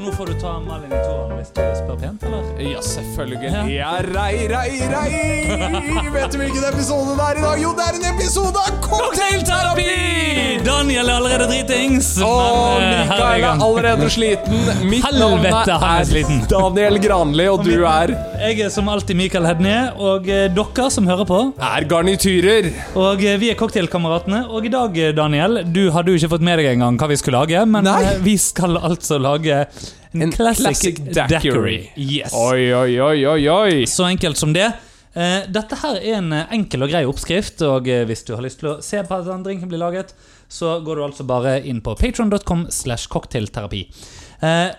nå får du ta Malin i toeren hvis du spør pent, eller? Ja, selvfølgelig. Ja. Ja, rei, rei, rei! Vet du hvilken episode det er i dag? Jo, det er en episode av Cocktailterapi! Daniel er allerede dritings, Og eh, Mikael er allerede sliten. Mitt navn er sliten. Daniel Granli, og du er Jeg er som alltid Mikael Hednie, og eh, dere som hører på. er garnityrer. Og eh, vi er cocktailkameratene. Og i dag, Daniel, du hadde jo ikke fått med deg engang hva vi skulle lage, men Nei. vi skal altså lage en, En classic, classic daiquiri. Yes. Oi, oi, oi, oi, oi. Så enkelt som det. Uh, dette her er en eh, enkel og grei oppskrift, og uh, hvis du har lyst til å se på hvordan drinken blir laget, så går du altså bare inn på patron.com slash cocktailterapi. Uh,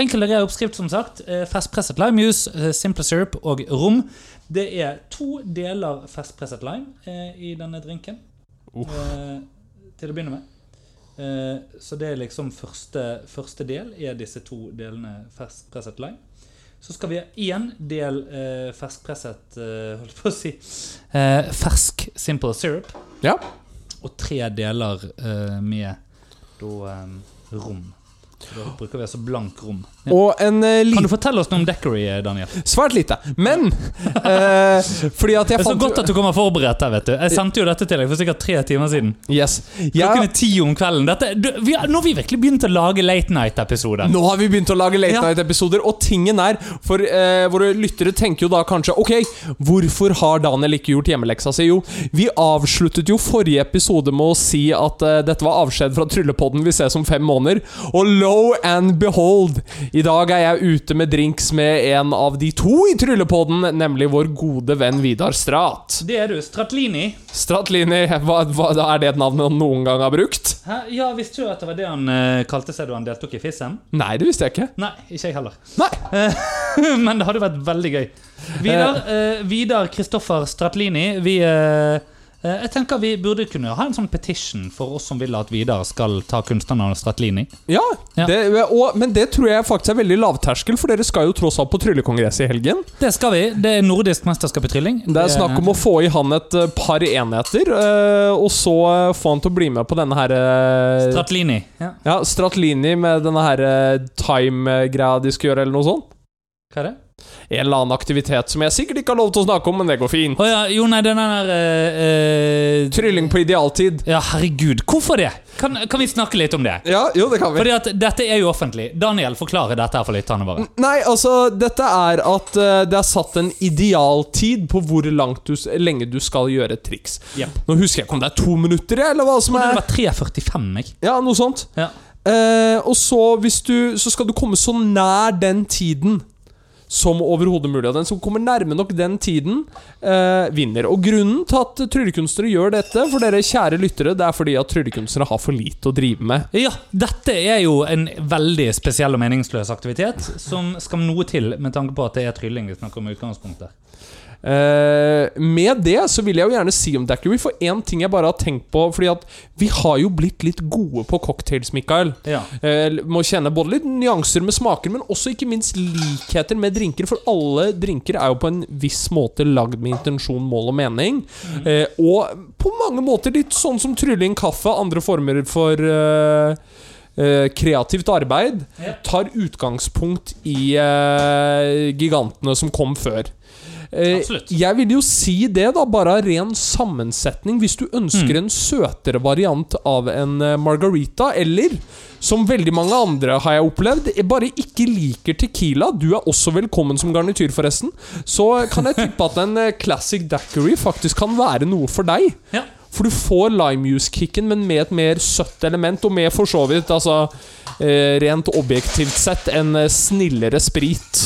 enkel og grei oppskrift, som sagt. Ferskpresset limejuice, simple syrup og rom. Det er to deler ferskpresset lime i denne drinken. Til å begynne med. Eh, så det er liksom første, første del er disse to delene ferskpresset lime. Så skal vi ha én del eh, ferskpresset eh, Holdt på å si eh, fersk simple syrup. Ja. Og tre deler eh, med da rom. Så da bruker vi altså blank rom. Ja. Og en uh, Kan du fortelle oss noe om Decory, Daniel? Svært lite. Men uh, fordi at jeg fant Det er så godt at du kommer forberedt her, vet du. Jeg sendte jo dette til deg for sikkert tre timer siden. Yes. Klokken er ti om kvelden. Dette, du, vi har, nå har vi virkelig begynt å lage late night-episoder. nå har vi begynt å lage late Ja. night-episoder, og tingen er For uh, våre lyttere tenker jo da kanskje Ok, hvorfor har Daniel ikke gjort hjemmeleksa si? Jo, vi avsluttet jo forrige episode med å si at dette var avskjed fra Tryllepodden vi ses om fem måneder. Og lo and behold, i dag er jeg ute med drinks med en av de to i Tryllepodden, nemlig vår gode venn Vidar Strat. Det er du. Stratlini. Stratlini, hva, hva, er det et navn han noen gang har brukt? Hæ? Ja, Visste du at det var det han uh, kalte seg da han deltok i Fissen? Nei, det visste jeg ikke. Nei, ikke jeg heller. Nei. Men det hadde vært veldig gøy. Vidar eh, Vidar Kristoffer Stratlini, vi eh, eh, Jeg tenker vi burde kunne ha en sånn petition for oss som vil at Vidar skal ta kunstnernavnet Stratlini. Ja, Ja. Det, og, men det tror jeg faktisk er veldig lavterskel, for dere skal jo tross alt på tryllekongress i helgen. Det skal vi. Det er nordisk mesterskap i trylling. Det er snakk om å få i han et eh, par enheter, eh, og så eh, få han til å bli med på denne her eh, Stratlini. Ja. Ja, Stratlini med denne her eh, time-greia de skal gjøre, eller noe sånt. Hva er det? En eller annen aktivitet som jeg sikkert ikke har lov til å snakke om, men det går fint. Oh, ja, jo, nei, den der uh, uh, Trylling på idealtid. Ja, herregud. Hvorfor det? Kan, kan vi snakke litt om det? Ja, jo, det kan vi. Fordi at dette er jo offentlig. Daniel, forklare dette her for lytterne våre. Nei, altså, dette er at uh, det er satt en idealtid på hvor langt du, lenge du skal gjøre et triks. Yep. Nå husker jeg ikke om det er to minutter, eller hva som er Det var 3.45, jeg. Ja, noe sånt. Ja. Eh, og så, hvis du, så skal du komme så nær den tiden som overhodet mulig. Og den som kommer nærme nok den tiden, eh, vinner. Og grunnen til at tryllekunstnere gjør dette, for dere kjære lyttere, det er fordi at tryllekunstnere har for lite å drive med. Ja, dette er jo en veldig spesiell og meningsløs aktivitet som skal noe til med tanke på at det er trylling vi snakker om i utgangspunktet. Eh, med det så vil jeg jo gjerne si om daiquiri, for én ting jeg bare har tenkt på Fordi at vi har jo blitt litt gode på cocktails, Mikael. Ja. Eh, må kjenne både litt nyanser med smaker, men også ikke minst likheter med drinker. For alle drinker er jo på en viss måte lagd med intensjon, mål og mening. Eh, og på mange måter litt sånn som trylling, kaffe, andre former for eh, Uh, kreativt arbeid. Tar utgangspunkt i uh, gigantene som kom før. Eh, Absolutt. jeg vil jo si det, da, bare av ren sammensetning. Hvis du ønsker en søtere variant av en eh, margarita, eller som veldig mange andre har jeg opplevd, jeg bare ikke liker Tequila. Du er også velkommen som garnityr, forresten. Så kan jeg tippe at en eh, classic daiquiri faktisk kan være noe for deg. Ja. For du får limejuice-kicken, men med et mer søtt element, og med for så vidt, altså eh, rent objektivt sett, en eh, snillere sprit.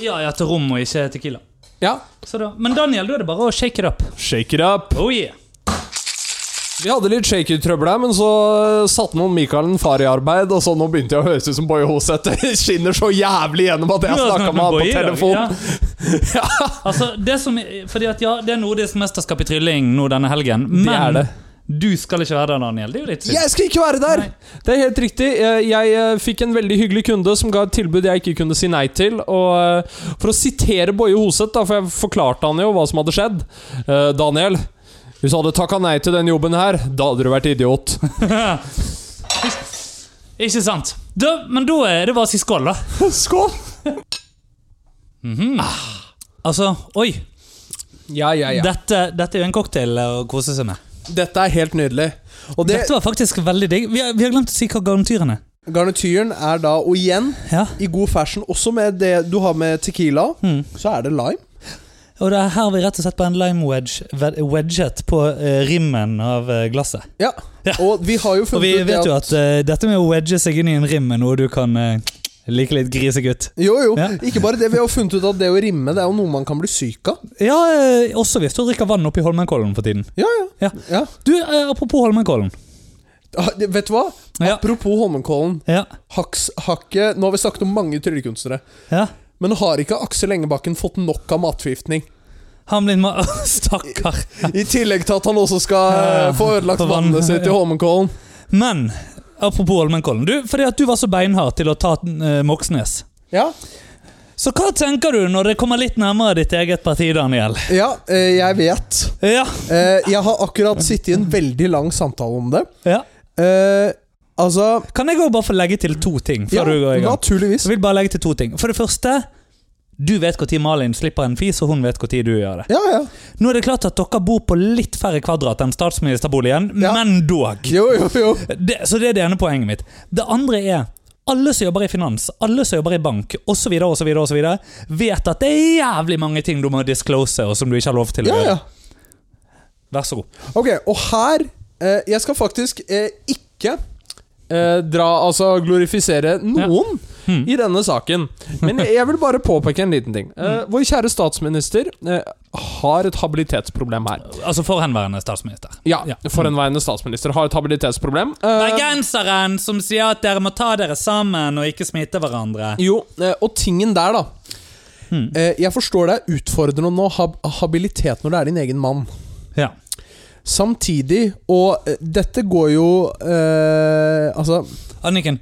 Ja, ja, til rom og ikke tequila. Ja. Så da, men Daniel, da er det bare å shake it up. Shake it up. Oh yeah. Vi hadde litt shaker-trøbbel her, men så eh, satte noen Michael en far i arbeid, og så nå begynte jeg å høres ut som Boje Hoseth. Det skinner så jævlig gjennom at jeg har snakka snakket med han på telefon. Ja. Altså, det som Fordi at ja, det er nordisk mesterskap i trylling nå denne helgen, men er det. Du skal ikke være der, Daniel. Det er jo litt synd. Jeg skal ikke være der! Nei. Det er helt riktig. Jeg, jeg eh, fikk en veldig hyggelig kunde som ga et tilbud jeg ikke kunne si nei til. Og eh, For å sitere Boje Hoseth, for jeg forklarte han jo hva som hadde skjedd. Eh, Daniel, hvis du hadde takka nei til den jobben her, da hadde du vært idiot. Ikke sant? Da, men da er det bare å si skål, da. Skål! Altså, oi. Ja, ja, ja. Dette, dette er jo en cocktail å kose seg med. Dette er helt nydelig. Og det, Dette var faktisk veldig digg. Vi har, vi har glemt å si hva garnityren er. garnityren er da, og igjen, Ja. i god fashion, også med det du har med tequila, Mm. så er det lime. Og det er her vi rett og slett på en lime wedge ved- wedget på eh, rimmen av eh, glasset. Ja. Ja. Og vi har jo funnet vi ut det vet jo at eh, dette med å wedge seg inn i en rim er noe du kan uh, like litt grisegutt. Jo, jo. Ja. Ikke bare det. Vi har funnet ut at det å rimme, det er jo noe man kan bli syk av. Ja, eh, også hvis du drikker vann oppi Holmenkollen for tiden. Ja, ja. Ja. ja. Du, eh, apropos Holmenkollen. Ah, Vet du hva? Apropos Holmenkollen. Ja. Haks, hakke, nå har vi snakket om mange tryllekunstnere, ja. men har ikke Aksel Engebakken fått nok av matforgiftning? Han blir med Stakkar. I tillegg til at han også skal eh, få ødelagt vannet sitt i Holmenkollen. Men apropos Holmenkollen. Du, fordi at du var så beinhard til å ta uh, Moxnes. Ja, Så hva tenker du når det kommer litt nærmere ditt eget parti, Daniel? ja eh, jeg vet. Ja. Eh, jeg har akkurat sittet i en veldig lang samtale om det. ja. Uh, altså Kan jeg bare få legge til to ting før Ja, du går i gang? naturligvis. Jeg vil bare legge til to ting. For det første, du vet når Malin slipper en fis, og hun vet når du gjør det. Ja, ja. Nå er det klart at dere bor på litt færre kvadrat enn statsministerboligen, Ja. men dog. Jo, jo, jo. Det, så det er det ene poenget mitt. Det andre er alle som jobber i finans, alle som jobber i bank osv., vet at det er jævlig mange ting du må disclose, og som du ikke har lov til å Ja, gjøre. ja. Vær så god. Ok, og her eh, Jeg skal faktisk eh, ikke eh, dra Altså glorifisere noen Hmm. i denne saken. Men jeg, vil bare påpeke en liten ting. Uh, vår kjære statsminister uh, har et habilitetsproblem her. Altså forhenværende statsminister. Ja, Ja. Forhenværende statsminister har et habilitetsproblem. Eh, Bergenseren som sier at dere må ta dere sammen og ikke smitte hverandre. jo, eh, og tingen der, da. Hmm. Eh, jeg forstår det er utfordrende å ha habilitet når det er din egen mann. Ja. Samtidig, og eh, dette går jo eh, Altså Anniken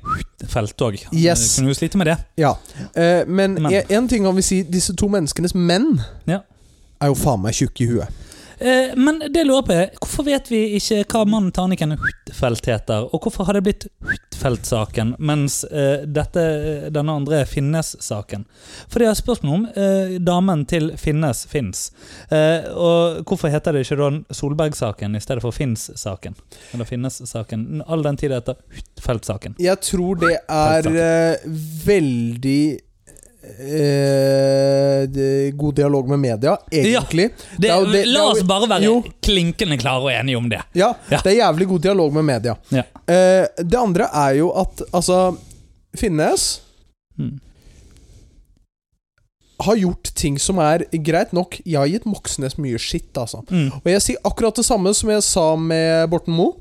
Feltog. Yes. Kunne jo slite med det. Ja. Eh, men én ting kan vi si, disse to menneskenes menn Ja. er jo faen meg tjukke i huet. Eh, men det jeg lurer på er, hvorfor vet vi ikke hva mannen til Anniken Huitfeldt heter? Og hvorfor har det blitt Huitfeldt-saken, mens eh, dette, denne andre Finnes-saken? For det er spørsmål om eh, damen til Finnes fins. Eh, og hvorfor heter det ikke da Solberg-saken i stedet for Finns-saken? Eller Finnes-saken. All den tid det heter Huitfeldt-saken. Jeg tror det er eh, veldig eh, god dialog med media, egentlig. Det, er det- det er la oss bare være jo. klinkende klare og enige om det. Ja, Ja. det er jævlig god dialog med media. Ja. Eh, det andre er jo at altså Finnes Mm. har gjort ting som er greit nok. Jeg har gitt Moxnes mye skitt, altså. Mm. Og jeg sier akkurat det samme som jeg sa med Borten Moe.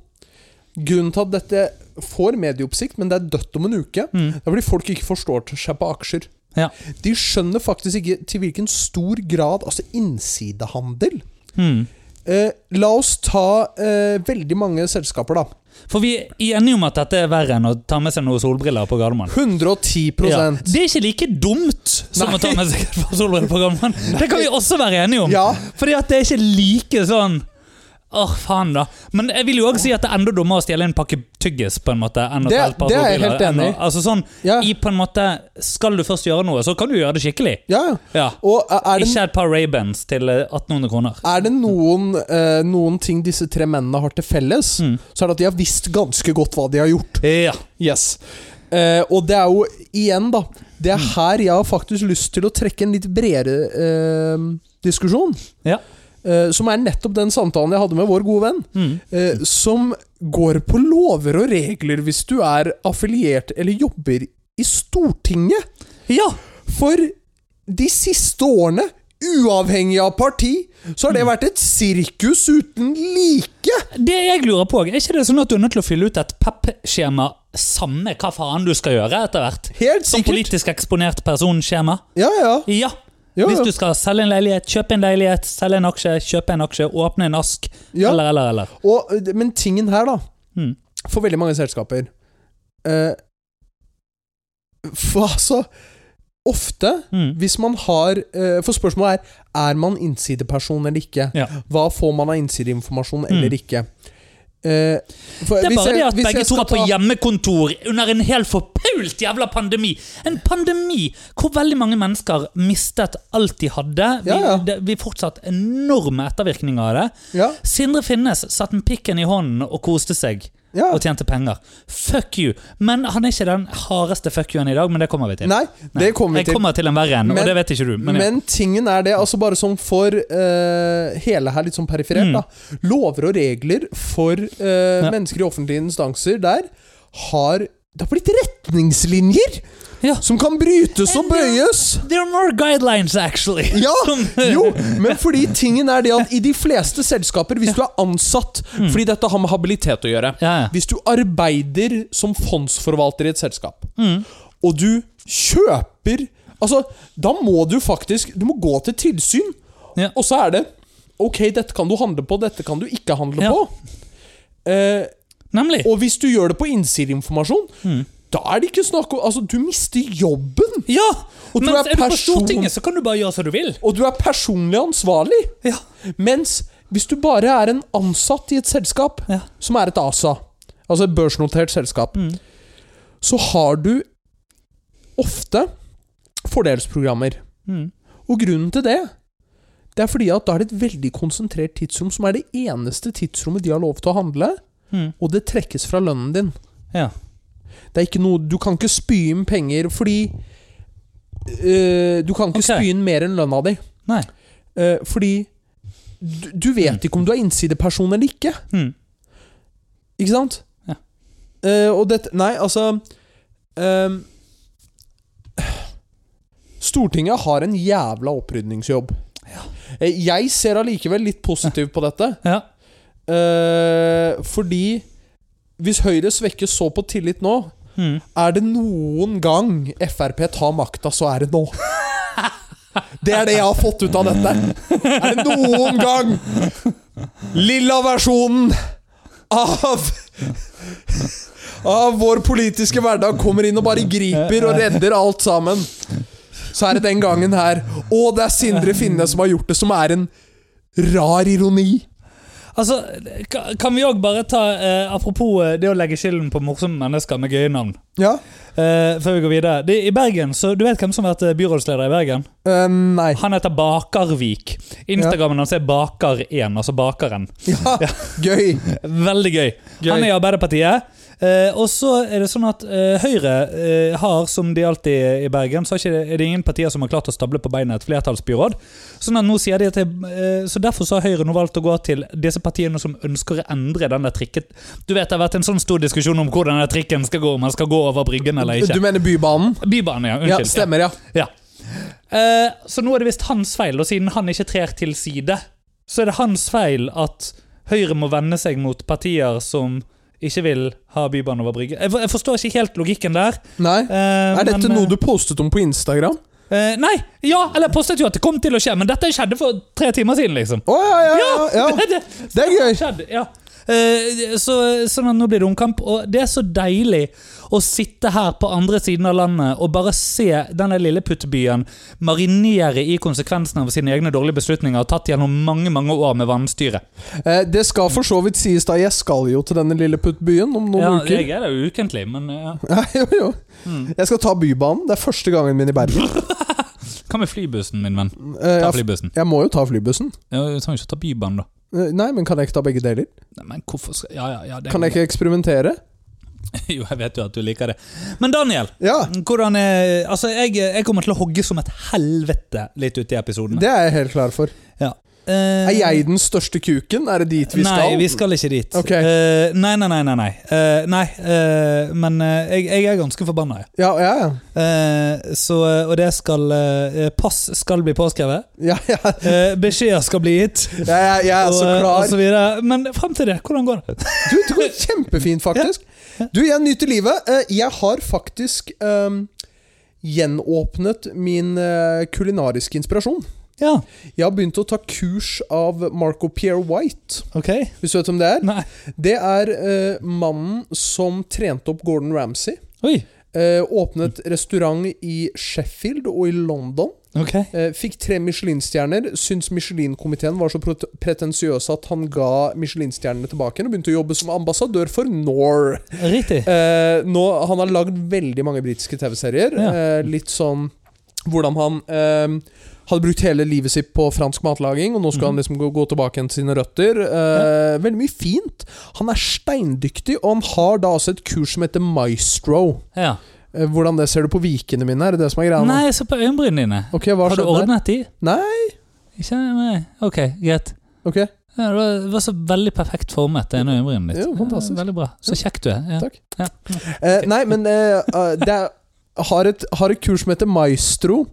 Grunnen til at dette får medieoppsikt, men det er dødt om en uke, Mm. det er fordi folk ikke forstår seg på aksjer. Ja. De skjønner faktisk ikke til hvilken stor grad Altså innsidehandel. Mm. Eh, la oss ta eh, veldig mange selskaper, da. For vi er enige om at dette er verre enn å ta med seg noen solbriller på Gardermoen. 110 Ja. Det er ikke like dumt som Nei. å ta med seg solbriller på Gardermoen. Det kan vi også være enige om. Ja. Fordi at det er ikke like sånn Åh, faen, da. Men jeg vil jo også si at det er enda dummere å stjele en pakke tyggis på en måte enn å Det- det er jeg helt enig i. Altså sånn, Ja. i på en måte Skal du først gjøre noe, så kan du gjøre det skikkelig. ja, ja. Det, Ikke et par Ray-Bans til eh, 1800 kroner. er det noen, eh, noen ting disse tre mennene har til felles, Mm. så er det at de har visst ganske godt hva de har gjort. Ja. Yes. Eh, og det er jo igjen, da Det er her jeg har faktisk lyst til å trekke en litt bredere eh, diskusjon. Ja. Eh, som er nettopp den samtalen jeg hadde med vår gode venn. Mm. Eh, som går på lover og regler hvis du er affiliert eller jobber i Stortinget. ja. For de siste årene, uavhengig av parti, så har det vært et sirkus uten like. Det jeg lurer på, er ikke det sånn at du er nødt til å fylle ut et PEP-skjema samme hva faen du skal gjøre etter hvert? Helt sikkert. Som politisk eksponert person-skjema? Ja, ja. Ja. Ja, Hvis du skal selge en leilighet, kjøpe en leilighet, selge en aksje, kjøpe en aksje, åpne en ask, ja. eller, eller, eller. Og, men tingen her, da, Mm. for veldig mange selskaper eh, For altså Ofte, Mm. hvis man har eh, For spørsmålet er Er man innsideperson eller ikke. Ja. Hva får man av innsideinformasjon eller Mm. ikke? Eh, for Det er bare jeg- det at begge to var på ta- hjemmekontor under en helt forpult jævla pandemi. En pandemi hvor veldig mange mennesker mistet alt de hadde. Vi, Ja, ja. Det, vi fortsatt enorme ettervirkninger av det. Ja, Sindre Finnes satt med pikken i hånden og koste seg ja. og tjente penger. Fuck you. Men han er ikke den hardeste fuck you-en i dag, men det kommer vi til. Nei, det kommer vi Jeg kommer til en verre en, og det vet ikke du. Men, ja. Men tingen er det, altså bare sånn for uh, hele her litt sånn periferert, Mm. da. Lover og regler for uh, Ja. mennesker i offentlige instanser der har Det har blitt retningslinjer Ja. som kan brytes And og bøyes! There are more guidelines, actually. Ja, jo, men fordi tingen er det at i de fleste selskaper, hvis du er ansatt Fordi dette har med habilitet å gjøre. Mm. Ja, ja. Hvis du arbeider som fondsforvalter i et selskap, Mm. og du kjøper Altså, da må du faktisk Du må gå til tilsyn, Ja. og så er det Ok, dette kan du handle på, dette kan du ikke handle på. Eh, Nemlig. og hvis du gjør det på innsideinformasjon, Mm. Da er det ikke snakk om Altså, du mister jobben! Ja! Og du Mens er er du på Stortinget, så kan du bare gjøre som du vil. Og du er personlig ansvarlig! Ja. Mens hvis du bare er en ansatt i et selskap, Ja. som er et ASA, altså et børsnotert selskap, Mm. så har du ofte fordelsprogrammer. Mm. Og grunnen til det, det er fordi at da er det et veldig konsentrert tidsrom, som er det eneste tidsrommet de har lov til å handle, Mm. og det trekkes fra lønnen din. Ja. Det er ikke noe Du kan ikke spy inn penger fordi øh, Du kan ikke okay. spy inn mer enn lønna di. Nei. Uh, fordi du, du vet ikke om du er innsideperson eller ikke. Mm. Ikke sant? Ja. Uh, og dette Nei, altså uh, Stortinget har en jævla opprydningsjobb. Eh, jeg ser allikevel litt positivt på dette. Ja. Fordi hvis Høyre svekkes så på tillit nå, Mm. er det noen gang Frp tar makta, så er det nå. Det er det jeg har fått ut av dette. Er det noen gang lilla versjonen av Av vår politiske hverdag kommer inn og bare griper og redder alt sammen, så er det den gangen her. Og det er Sindre Finne som har gjort det, som er en rar ironi. Altså, kan vi òg bare ta eh, Apropos eh, det å legge skylden på morsomme mennesker med gøye navn. Ja? Eh, før vi går videre. Det, I Bergen, så Du vet hvem som har vært eh, byrådsleder i Bergen? Eh, nei. Han heter Bakarvik. Instagrammen hans er Bakar1, altså Bakeren. Ja, gøy. Veldig gøy. Gøy. Han er i Arbeiderpartiet. Eh, og så er det sånn at eh, Høyre eh, har, som de alltid i Bergen, så er, det ingen partier som har klart å stable på beina et flertallsbyråd. Sånn at nå sier de at eh, Så Derfor så har Høyre nå valgt å gå til disse partiene som ønsker å endre den der trikken. Du vet Det har vært en sånn stor diskusjon om hvordan den trikken skal gå, om den skal gå over Bryggen eller ikke. Du mener Bybanen? Bybanen, ja. Unnskyld. Ja, stemmer, ja. Ja. Eh, så nå er det visst hans feil, og siden han ikke trer til side, så er det hans feil at Høyre må vende seg mot partier som ikke vil ha bybane over Brygge. Jeg, for- jeg forstår ikke helt logikken der. Nei. eh, Er dette men, noe du postet om på Instagram? eh, Nei! Ja, eller jeg postet jo at det kom til å skje, men dette skjedde for tre timer siden, liksom. Å ja, ja, ja, ja. det, Det er gøy. skjedde, ja. Eh, så, sånn at nå blir det omkamp, og det er så deilig å sitte her på andre siden av landet og bare se denne lilleputtbyen marinere i konsekvensene av sine egne dårlige beslutninger tatt gjennom mange mange år med vannstyre. Eh, det skal for så vidt sies da, jeg skal jo til denne lille puttbyen om noen Ja, uker. jeg er det jo ukentlig, men ja. Ja, jo, jo. Mm. Jeg skal ta Bybanen. Det er første gangen min i Bergen. Hva med flybussen, min venn? Eh, Ta flybussen. jeg må jo ta flybussen. Ja, Du trenger ikke ta Bybanen, da. Eh, Nei, men kan jeg ikke ta begge deler? Nei, Men hvorfor skal Ja, ja, ja det Kan jeg ikke eksperimentere? Jo, jeg vet jo at du liker det. Men Daniel, Ja, hvordan er Altså, jeg, jeg kommer til å hogge som et helvete litt uti i episodene. det er jeg helt klar for. Eh, Er jeg den største kuken? Er det dit vi skal? Nei, vi skal ikke dit. Okay. Uh, nei, nei, nei. nei, nei. Uh, nei uh, men eh, jeg, jeg er ganske forbanna, jeg. Ja, ja, ja. Eh, så, og det skal eh, Pass skal bli påskrevet. ja, ja. Beskjeder skal bli gitt. Ja, ja, jeg er så eh, klar. og så videre. Men fram til det, hvordan går det? Du, det går kjempefint, faktisk. Du, jeg nyter livet. Eh, Jeg har faktisk um, gjenåpnet min eh, kulinariske inspirasjon. Ja, Jeg har begynt å ta kurs av Marco Pierre White. Okay. Hvis du vet hvem det er? Nei. Det er uh, mannen som trente opp Gordon Ramsay. Oi. Uh, åpnet restaurant i Sheffield og i London. Okay. Uh, fikk tre Michelin-stjerner. Syns Michelin-komiteen var så pretensiøs pretensiøse at han ga Michelin-stjernene tilbake og begynte å jobbe som ambassadør for Nor. Riktig. Eh, nå, han har lagd veldig mange britiske TV-serier. Ja. Litt sånn hvordan han hadde brukt hele livet sitt på fransk matlaging, og nå skal mm. han liksom gå, gå tilbake til sine røtter. Eh, Veldig mye fint. Han er steindyktig, og han har da også et kurs som heter Maestro. Ja. Eh, hvordan det ser du på vikene mine? Er det det som er greia? Nei, jeg ser på øyenbrynene dine. Ok, hva Har du der? ordnet de? Nei. Ikke nei. Ok, greit. Ok, Ja, det, var, det var så veldig perfekt formet, det ene øyenbrynet ditt. Ja, fantastisk. veldig bra. Så kjekk du er. Ja. Takk. Ja. Eh, nei, men eh, eh, det er, har, et, har et kurs som heter Maestro,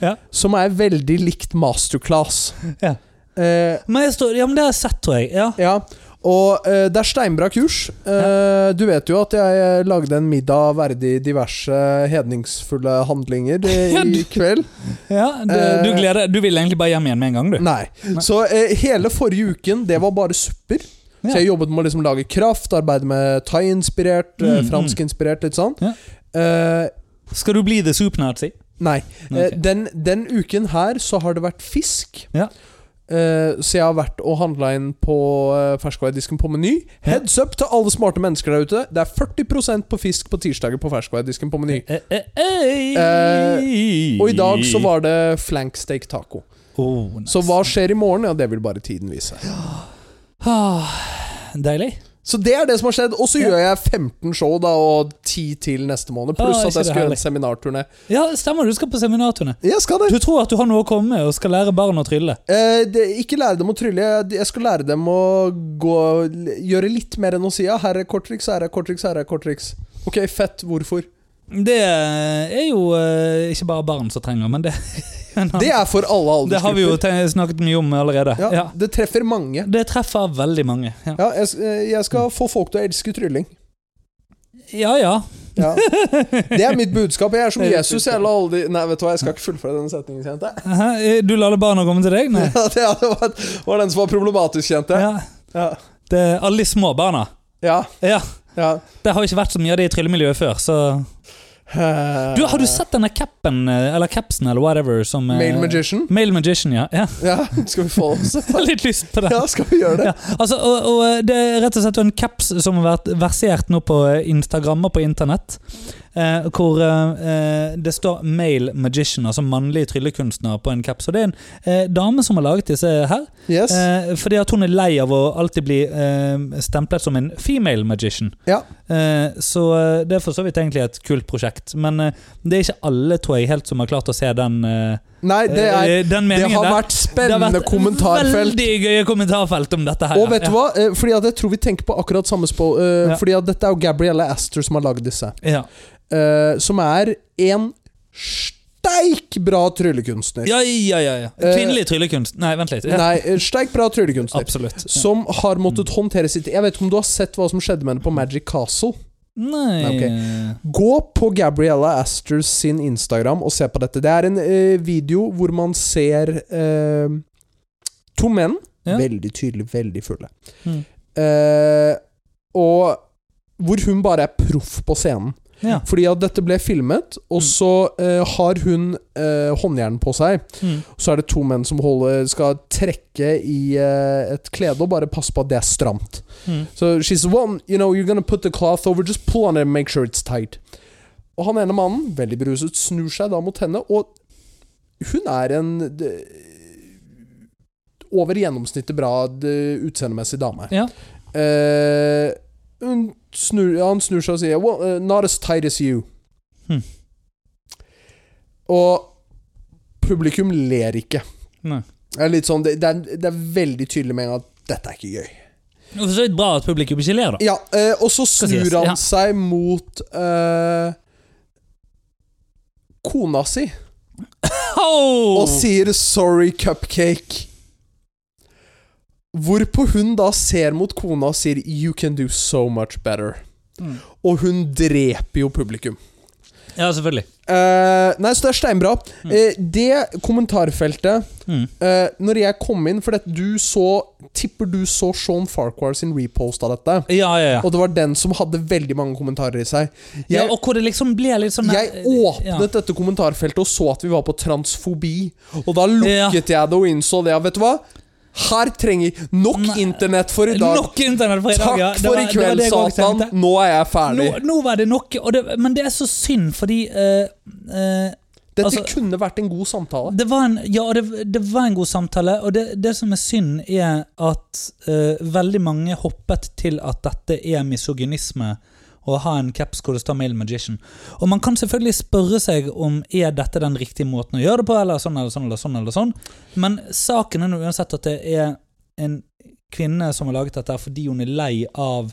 Ja. som er veldig likt masterclass. Ja. Eh, Men står, ja, men det har jeg sett, tror jeg. Ja. ja, og eh, det er steinbra kurs. Eh, Du vet jo at jeg lagde en middag verdig diverse hedningsfulle handlinger eh, i kveld. Ja, du, Eh. du, gleder, du vil egentlig bare hjem igjen med en gang, du. Nei. Så eh, hele forrige uken, det var bare supper. Så jeg jobbet med å liksom lage kraft, arbeide med thai-inspirert, eh, Mm, mm. fransk-inspirert, litt sånn. Eh, Skal du bli the soup nazi? Nei. Okay. Den, den uken her så har det vært fisk. Ja. Eh, så jeg har vært og handla inn på uh, ferskvaredisken på Meny. Heads up til alle smarte mennesker der ute. Det er 40% på fisk på tirsdager på ferskvaredisken på Meny. Eh, eh, eh. Og i dag så var det flank steak taco. oh, nice. Så hva skjer i morgen? Ja, det vil bare tiden vise. ah, Deilig. Så det er det som har skjedd. Og så Ja. gjør jeg 15 show da og 10 til neste måned. Pluss Ah, at jeg skal gjøre en seminarturné. Ja, stemmer, du skal på seminarturné. Jeg skal det. Du tror at du har noe å komme med og skal lære barn å trylle? Eh, det. Ikke lære dem å trylle. Jeg- skal lære dem å gå, gjøre litt mer enn å si ja, her er korttriks, her er korttriks, her er korttriks. Ok, fett. Hvorfor? Det er jo eh, ikke bare barn som trenger, men det Det er for alle aldersgrupper. Det har vi jo snakket mye om allerede. ja, Ja. Det treffer mange. Det treffer veldig mange. Ja Ja, jeg, eh, jeg skal få folk til å elske trylling. ja. ja. Ja. Det er mitt budskap. Jeg er som Jesus. Jeg alle Nei, vet du hva, jeg skal ikke fullføre denne setningen, kjente jeg. Du lar barna komme til deg? Nei. Ja, det var, var den som var problematisk, kjente jeg. Ja. Ja. Det er alle de små barna. Ja. Ja. ja. Det har ikke vært så mye av det i tryllemiljøet før, så Eh, Du, Har du sett denne capen, eh, eller capsen, eller whatever, som eh, Male Magician? Male Magician, ja. ja. Ja, skal vi få oss litt lyst på det. Ja, skal vi gjøre det? Ja, altså, og, og Det er rett og slett en caps som har vært versert nå på Instagram og på internett. Eh, hvor eh, det står 'male magician', altså mannlig tryllekunstner, på en caps. Og det er en eh, dame som har laget disse her. Yes. Eh, fordi at hun er lei av å alltid bli eh, stemplet som en female magician. Ja. Eh, så det er for så vidt egentlig et kult prosjekt. Men det er ikke alle, tror jeg, helt som har klart å se den, eh, Nei, det, er, eh, det har der. vært spennende det har vært kommentarfelt. Veldig gøye kommentarfelt om dette her. Og vet ja. du hva? Eh, Fordi at jeg tror vi tenker på akkurat samme spå. eh, Ja. Fordi at dette er jo Gabriella Astor som har lagd disse. Ja. som er en steik bra tryllekunstner. Ja, ja, ja, ja. Kvinnelig tryllekunstner. Nei, vent litt. Ja. Nei, steik bra tryllekunstner. Absolutt. Som har måttet håndtere sitt Jeg vet ikke om du har sett hva som skjedde med henne på Magic Castle? Nei okay. Gå på Gabriella Asters sin Instagram og se på dette. Det er en eh, video hvor man ser eh, to menn, Ja. veldig tydelig, veldig fulle. Mm. Eh, og hvor hun bare er proff på scenen. Ja. Fordi at dette ble filmet, og Mm. så eh, har hun eh, håndjern på seg. Mm. Så er det to menn som holder, skal trekke i eh, et klede og bare passe på at det er stramt. Mm. So she's one, you know, you're gonna put the cloth over, just pull on it and make sure it's tight. Og han ene mannen, veldig beruset, snur seg da mot henne, og hun er en de, over gjennomsnittet bra utseendemessig dame. Ja. Eh, snur, han snur seg og sier well, uh, Not as tight as you. Hmm. Og publikum ler ikke. Nei. Det er, litt sånn, det, det, er, det er veldig tydelig med en gang at dette er ikke gøy. Og for så vidt bra at publikum ikke ler, da. Ja, uh, og så snur han ja. seg mot uh, kona si Oh! og sier 'sorry, cupcake'. Hvorpå hun da ser mot kona og sier 'you can do so much better'. Mm. Og hun dreper jo publikum. Ja, selvfølgelig. Uh, nei, så det er steinbra. Eh, det kommentarfeltet Mm. uh, Når jeg kom inn For dette, du så Tipper du så Sean Farquhar sin repost av dette. Ja, ja, ja. Og det var den som hadde veldig mange kommentarer i seg. ja. Og hvor det liksom ble litt sånn jeg åpnet dette kommentarfeltet og så at vi var på transfobi. Og da lukket jeg det og innså det. Vet du hva? Her trenger Nok internett for i dag. Nok internett for i dag, Takk ja. For var- i kveld, Satan. Nå er jeg ferdig. Nå, nå var det nok, og det, men det er så synd, fordi uh, uh, Dette altså- kunne vært en god samtale. det var en, ja, det, det var en god samtale, og det, det som er synd, er at uh, veldig mange hoppet til at dette er misogynisme. Å ha en caps hvor det står 'male magician'. Og man kan selvfølgelig spørre seg om er dette den riktige måten å gjøre det på, eller sånn eller sånn eller sånn. eller sånn. Men saken er nå uansett at det er en kvinne som har laget dette fordi hun er lei av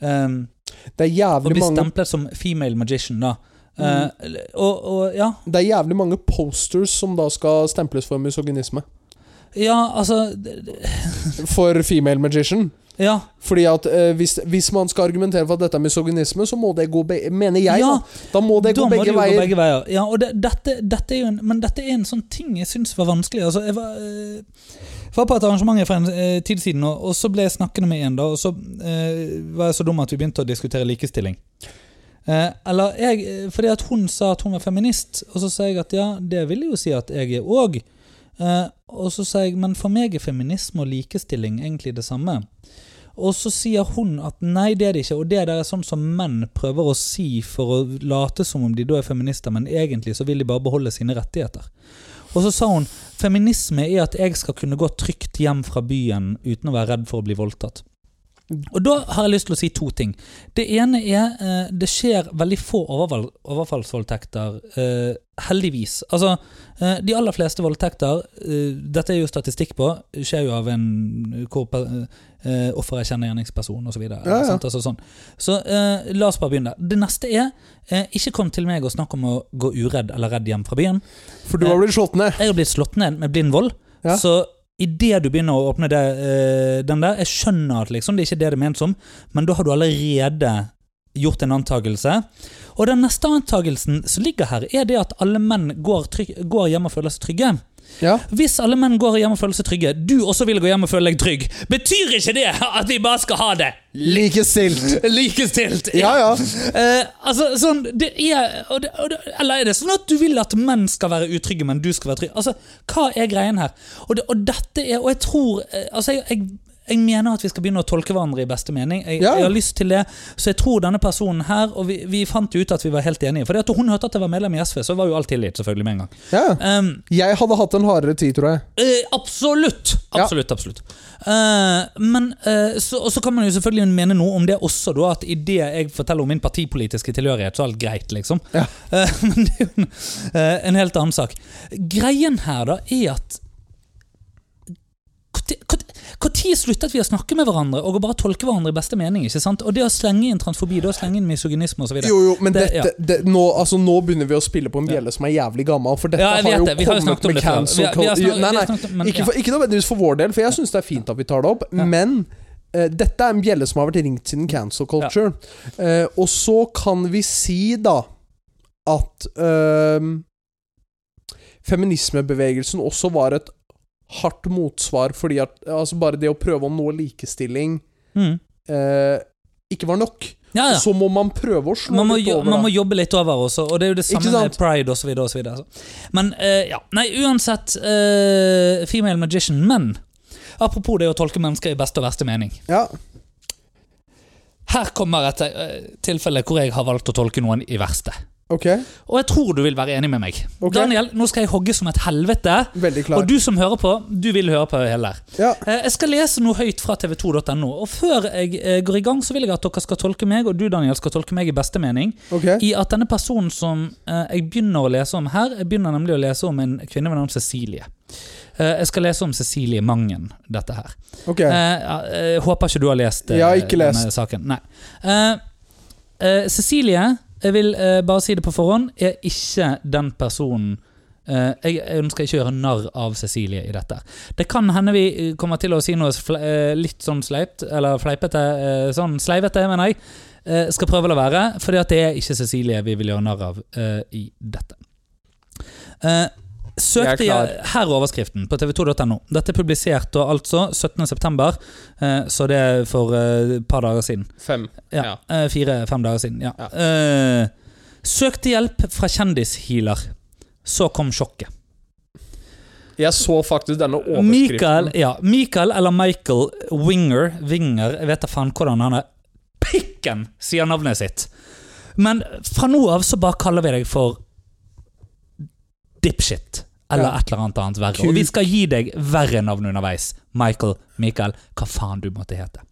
um, Det er å bli mange stemplet som female magician, da. Eh, og, og ja, Det er jævlig mange posters som da skal stemples for misogynisme. ja, altså For female magician. Ja, Fordi at eh, hvis, hvis man skal argumentere for at dette er misogynisme, så må det gå begge Mener jeg, Ja, da. Da må det da gå må begge det gå begge veier. Ja, og det, dette, dette er jo en, men dette er en sånn ting jeg syns var vanskelig. Altså, jeg var, eh, var på et arrangement for en eh, tid siden, og, og så ble jeg snakkende med en, da, og så eh, var jeg så dum at vi begynte å diskutere likestilling. Eh, eller jeg, eh, fordi at hun sa at hun var feminist, og så sa jeg at ja, det vil jo si at jeg er òg. Eh, og så sa jeg, men for meg er feminisme og likestilling egentlig det samme. Og så sier hun at nei, det er det ikke, og det der er sånn som menn prøver å si for å late som om de da er feminister, men egentlig så vil de bare beholde sine rettigheter. Og så sa hun feminisme er at jeg skal kunne gå trygt hjem fra byen uten å være redd for å bli voldtatt. Og da har jeg lyst til å si to ting. Det ene er eh, det skjer veldig få overfall, overfallsvoldtekter, eh, heldigvis. Altså, eh, de aller fleste voldtekter, eh, dette er jo statistikk på, skjer jo av en hvor pe- eh, offeret kjenner gjerningspersonen osv. Så, videre, Ja, ja. altså sånn. så eh, la oss bare begynne. Det neste er eh, ikke kom til meg og snakk om å gå uredd eller redd hjem fra byen. For du har blitt slått ned. Jeg har blitt slått ned med blind vold. Ja. Så idet du begynner å åpne det, eh, den der Jeg skjønner at liksom, det er ikke det det er ment som, men da har du allerede gjort en antakelse. Og den neste antakelsen som ligger her, er det at alle menn går, trygg, går hjem og føler seg trygge. Ja. Hvis alle menn går hjem og føler seg trygge, du også vil gå hjem og føle deg trygg, betyr ikke det at vi bare skal ha det Likestilt. likestilt? Ja, ja. Uh, altså, sånn, det er, og det, og det, Eller er det sånn at du vil at menn skal være utrygge, men du skal være trygg? Altså, Hva er greien her? Og, det, og dette er Og jeg tror eh, Altså, jeg, jeg, jeg mener at vi skal begynne å tolke hverandre i beste mening. Jeg, Ja. jeg har lyst til det. Så jeg tror denne personen her Og vi, vi fant ut at vi var helt enige. For det at hun hørte at jeg var medlem i SV, så var jo alt tilgitt, selvfølgelig, med en gang. ja. Um, Jeg hadde hatt en hardere tid, tror jeg. Uh, absolutt! Ja. Absolutt, absolutt. Eh, men uh, så, så kan man jo selvfølgelig mene noe om det også, da, at idet jeg forteller om min partipolitiske tilhørighet, så er alt greit, liksom. Eh, men det er jo en, eh, en helt annen sak. Greien her, da, er at Når sluttet vi å snakke med hverandre og å bare tolke hverandre i beste mening? ikke sant? Og det å slenge inn transfobi, det å slenge inn misogynisme osv. Jo, jo, men Det- dette, det, nå, altså, nå begynner vi å spille på en bjelle som er jævlig gammel. For dette Ja, har jo det. Har kommet med cancel Vi har- vi har cul- snakket- Nei, nei, men ikke, ja. for, ikke nødvendigvis for vår del, for jeg syns det er fint at vi tar det opp. Ja. Men Uh, dette er en bjelle som har vært ringt siden cancel culture. Eh, og så kan vi si, da, at uh, feminismebevegelsen også var et hardt motsvar, fordi at altså bare det å prøve å nå likestilling Mm. eh, ikke var nok. Ja, ja. Så må man prøve å slå Man må, litt over. man må jobbe litt over også, og det er jo det samme med pride osv. Altså. Men eh, ja, nei, uansett eh, Female magician. Men apropos det å tolke mennesker i beste og verste mening. Ja. Her kommer et eh, tilfelle hvor jeg har valgt å tolke noen i verste. Ok, Og jeg tror du vil være enig med meg. Okay. Daniel, nå skal jeg hogge som et helvete. Og du som hører på, du vil høre på hele her. Ja. Eh, Jeg skal lese noe høyt fra tv2.no. Og før jeg eh, går i gang, så vil jeg at dere skal tolke meg, og du Daniel skal tolke meg i beste mening. okay. I at denne personen som eh, jeg begynner å lese om her, jeg begynner nemlig å lese om en kvinne ved navn Cecilie. Jeg skal lese om Cecilie Mangen, dette her. ok. Eh, jeg håper ikke du har lest Jeg har ikke lest. denne saken. Nei. Cecilie, jeg vil eh, bare si det på forhånd, er ikke den personen Eh, jeg ønsker ikke å gjøre narr av Cecilie i dette. Det kan hende vi eh, kommer til å si noe fle eh, litt sånn sleipt, eller fleipete, eh, sånn sleivete, mener jeg. Eh, skal prøve å la være, fordi det er ikke Cecilie vi vil gjøre narr av i dette. Eh, søkte Jeg er her er overskriften på tv2.no. Dette er publisert og altså 17.9., eh, så det er for eh, et par dager siden. Fem. Ja, Ja. eh, Fire-fem dager siden. Ja. Ja. Eh, søkte hjelp fra kjendishealer. Så kom sjokket. Jeg så faktisk denne overskriften. Michael, ja, Michael eller Michael Winger Winger, jeg vet da faen hvordan han er Pikken sier navnet sitt. Men fra nå av så bare kaller vi deg for dipshit. Eller et eller annet annet verre. Og vi skal gi deg verre navn underveis. Michael, Michael, hva faen du måtte hete.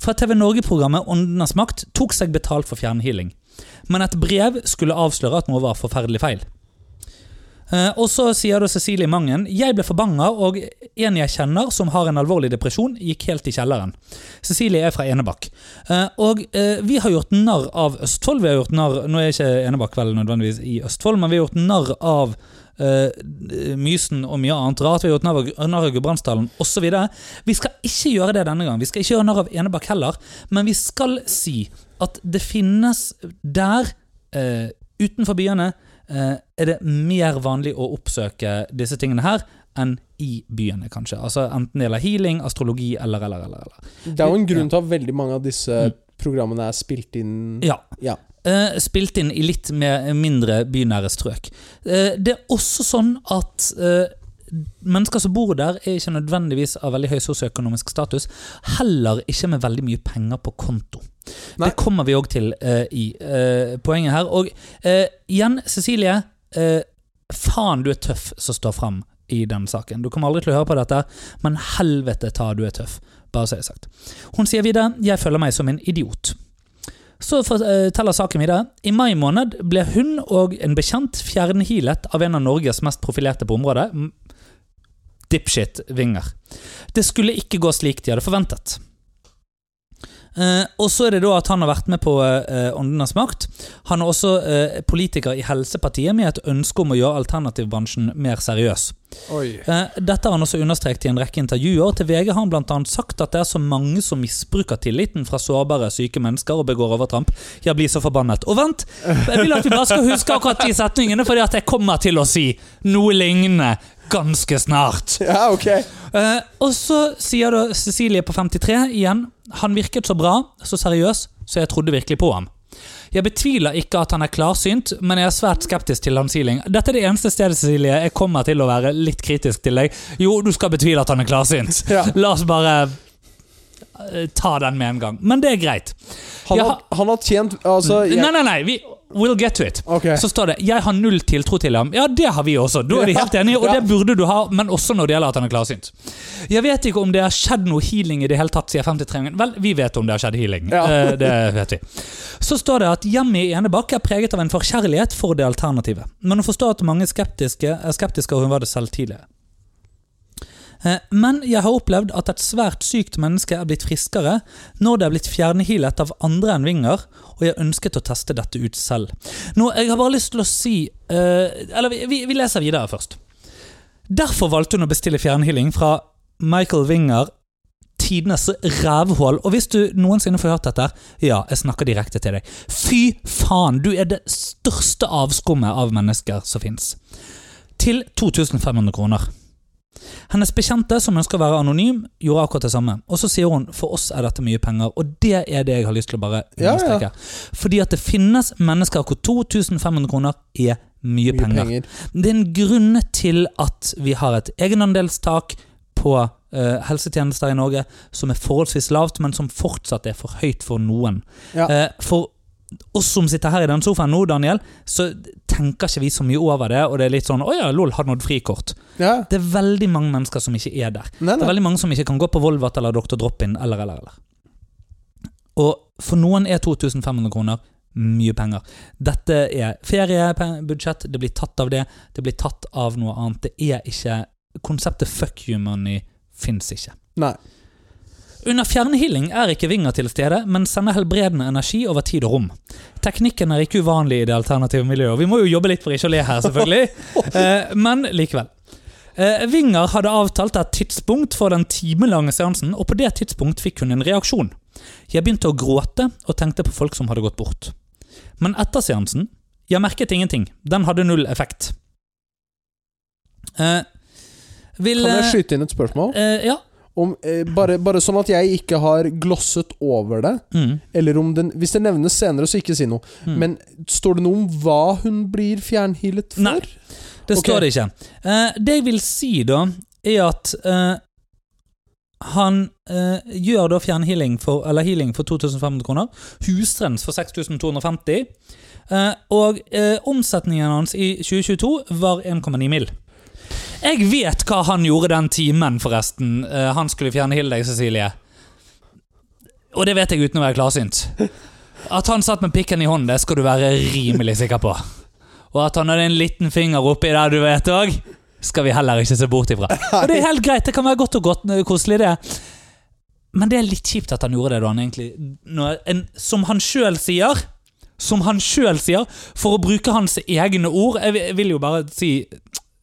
Fra TV Norge-programmet Åndenes makt tok seg betalt for fjernhealing. Men et brev skulle avsløre at noe var forferdelig feil. Eh, og så sier da Cecilie Mangen Jeg ble forbanna, og en jeg kjenner som har en alvorlig depresjon, gikk helt i kjelleren. Cecilie er fra Enebakk. Eh, og eh, vi har gjort narr av Østfold. Vi har gjort narr Nå er ikke Enebakk vel nødvendigvis i Østfold, men vi har gjort narr av eh, Mysen og mye annet rart. Vi har gjort narr av- Gudbrandsdalen osv. Vi skal ikke gjøre det denne gang. Vi skal ikke gjøre narr av Enebakk heller, men vi skal si at det finnes der, uh, utenfor byene, uh, er det mer vanlig å oppsøke disse tingene her enn i byene, kanskje. Altså Enten det gjelder healing, astrologi eller, eller, eller. eller. Det er jo en grunn til at veldig mange av disse programmene er spilt inn Ja. Ja. Eh, spilt inn i litt mer, mindre bynære strøk. Uh, det er også sånn at uh, mennesker som bor der, er ikke nødvendigvis av veldig høy sosioøkonomisk status. Heller ikke med veldig mye penger på konto. Nei. Det kommer vi òg til i poenget her. Og igjen, Cecilie. faen, du er tøff som står fram i den saken. Du kommer aldri til å høre på dette, men helvete ta, du er tøff. Bare så det er sagt. Hun sier videre 'Jeg føler meg som en idiot'. Så forteller saken videre. I mai måned ble hun og en bekjent fjernhealet av en av Norges mest profilerte på området. Dipshit Winger. Det skulle ikke gå slik de hadde forventet. Eh, og så er det da at han har vært med på uh, Åndenes makt. Han er også uh, politiker i Helsepartiet med et ønske om å gjøre alternativbransjen mer seriøs. Dette har han også understreket i en rekke intervjuer. Til VG har han annet sagt at det er så mange som misbruker tilliten fra sårbare, syke mennesker og begår overtramp. Jeg blir så forbannet. Og vent! Jeg vil at vi bare skal huske akkurat de setningene, fordi at jeg kommer til å si noe lignende ganske snart. Ja, ok. Eh, og så sier da Cecilie på 53 igjen Han virket så bra, så seriøs, så jeg trodde virkelig på ham. Jeg betviler ikke at han er klarsynt, men jeg er svært skeptisk til hans healing. Dette er det eneste stedet Cecilie, jeg kommer til å være litt kritisk til deg. Jo, du skal betvile at han er klarsynt. Ja. La oss bare eh, ta den med en gang. Men det er greit. Han, har, har, han har tjent Altså jeg, Nei, nei, nei. Vi, we'll get to it. Okay. Så står det 'Jeg har null tiltro til ham'. Ja, det har vi også. Da er de helt enige, og det burde du ha, men også når det gjelder at han er klarsynt. Jeg vet ikke om det har skjedd noe healing i det hele tatt siden 53 Vel, vi vet om det har skjedd healing. Ja. Eh, Det vet vi. Så står det at hjemmet i Enebakk er preget av en forkjærlighet for det alternativet. Men hun forstår at mange skeptiske er skeptiske, og hun var det selv tidligere. Eh, Men jeg har opplevd at et svært sykt menneske er blitt friskere når det er blitt fjernhealet av andre enn Vinger, og jeg ønsket å teste dette ut selv. Nå, Jeg har bare lyst til å si eh, Eller vi, vi leser videre først. Derfor valgte hun å bestille fjernhealing fra Michael Winger, tidenes rævhull. Og hvis du noensinne får hørt dette, ja, jeg snakker direkte til deg. Fy faen, du er det største avskummet av mennesker som fins. Til 2500 kroner. Hennes bekjente, som ønsker å være anonym, gjorde akkurat det samme. Og så sier hun for oss er dette mye penger, og det er det jeg har lyst til å bare Ja, ja. Fordi at det finnes mennesker hvor 2500 kroner er mye, Mye penger. penger. Det er en grunn til at vi har et egenandelstak på uh, helsetjenester i Norge som er forholdsvis lavt, men som fortsatt er for høyt for noen. Ja. Uh, for oss som sitter her i den sofaen nå, Daniel, så tenker ikke vi så mye over det, og det er litt sånn 'Å ja, lol, har nådd frikort'. Ja. Det er veldig mange mennesker som ikke er der. Nei, Det er veldig mange som ikke kan gå på Volvat eller Dr. Drop-In eller, eller, eller. Og for noen er 2500 kroner mye penger. Dette er feriebudsjett, det blir tatt av det, det blir tatt av noe annet. Det er ikke Konseptet fuck you money fins ikke. nei. Under fjernhealing er ikke Vinger til stede, men sender helbredende energi over tid og rom. Teknikken er ikke uvanlig i det alternative miljøet. Vi må jo jobbe litt for ikke å le her, selvfølgelig, eh, men likevel. Eh, Vinger hadde avtalt et tidspunkt for den timelange seansen, og på det tidspunkt fikk hun en reaksjon. Jeg begynte å gråte og tenkte på folk som hadde gått bort. Men etter seansen Jeg merket ingenting. Den hadde null effekt. Eh, vil Kan jeg eh, skyte inn et spørsmål? eh, Ja. Om, eh, bare, bare sånn at jeg ikke har glosset over det. Mm. Eller om den Hvis det nevnes senere, så ikke si noe. Mm. Men står det noe om hva hun blir fjernhealet for? Nei. Det Ok. står det ikke. Eh, det jeg vil si, da, er at eh, han eh, gjør da fjernhealing for, eller healing for 2500 kroner. Husrens for 6250. Eh, og eh, omsetningen hans i 2022 var 1,9 mill. Jeg vet hva han gjorde den timen, forresten. Eh, han skulle fjerne Hildeg, Cecilie. Og det vet jeg uten å være klarsynt. At han satt med pikken i hånden, det skal du være rimelig sikker på. Og at han hadde en liten finger oppi der, du vet òg, skal vi heller ikke se bort ifra. Og det er helt greit, det kan være godt og godt eh, koselig, det. Men det er litt kjipt at han gjorde det da han egentlig når en, Som han sjøl sier Som han sjøl sier, for å bruke hans egne ord jeg vil jo bare si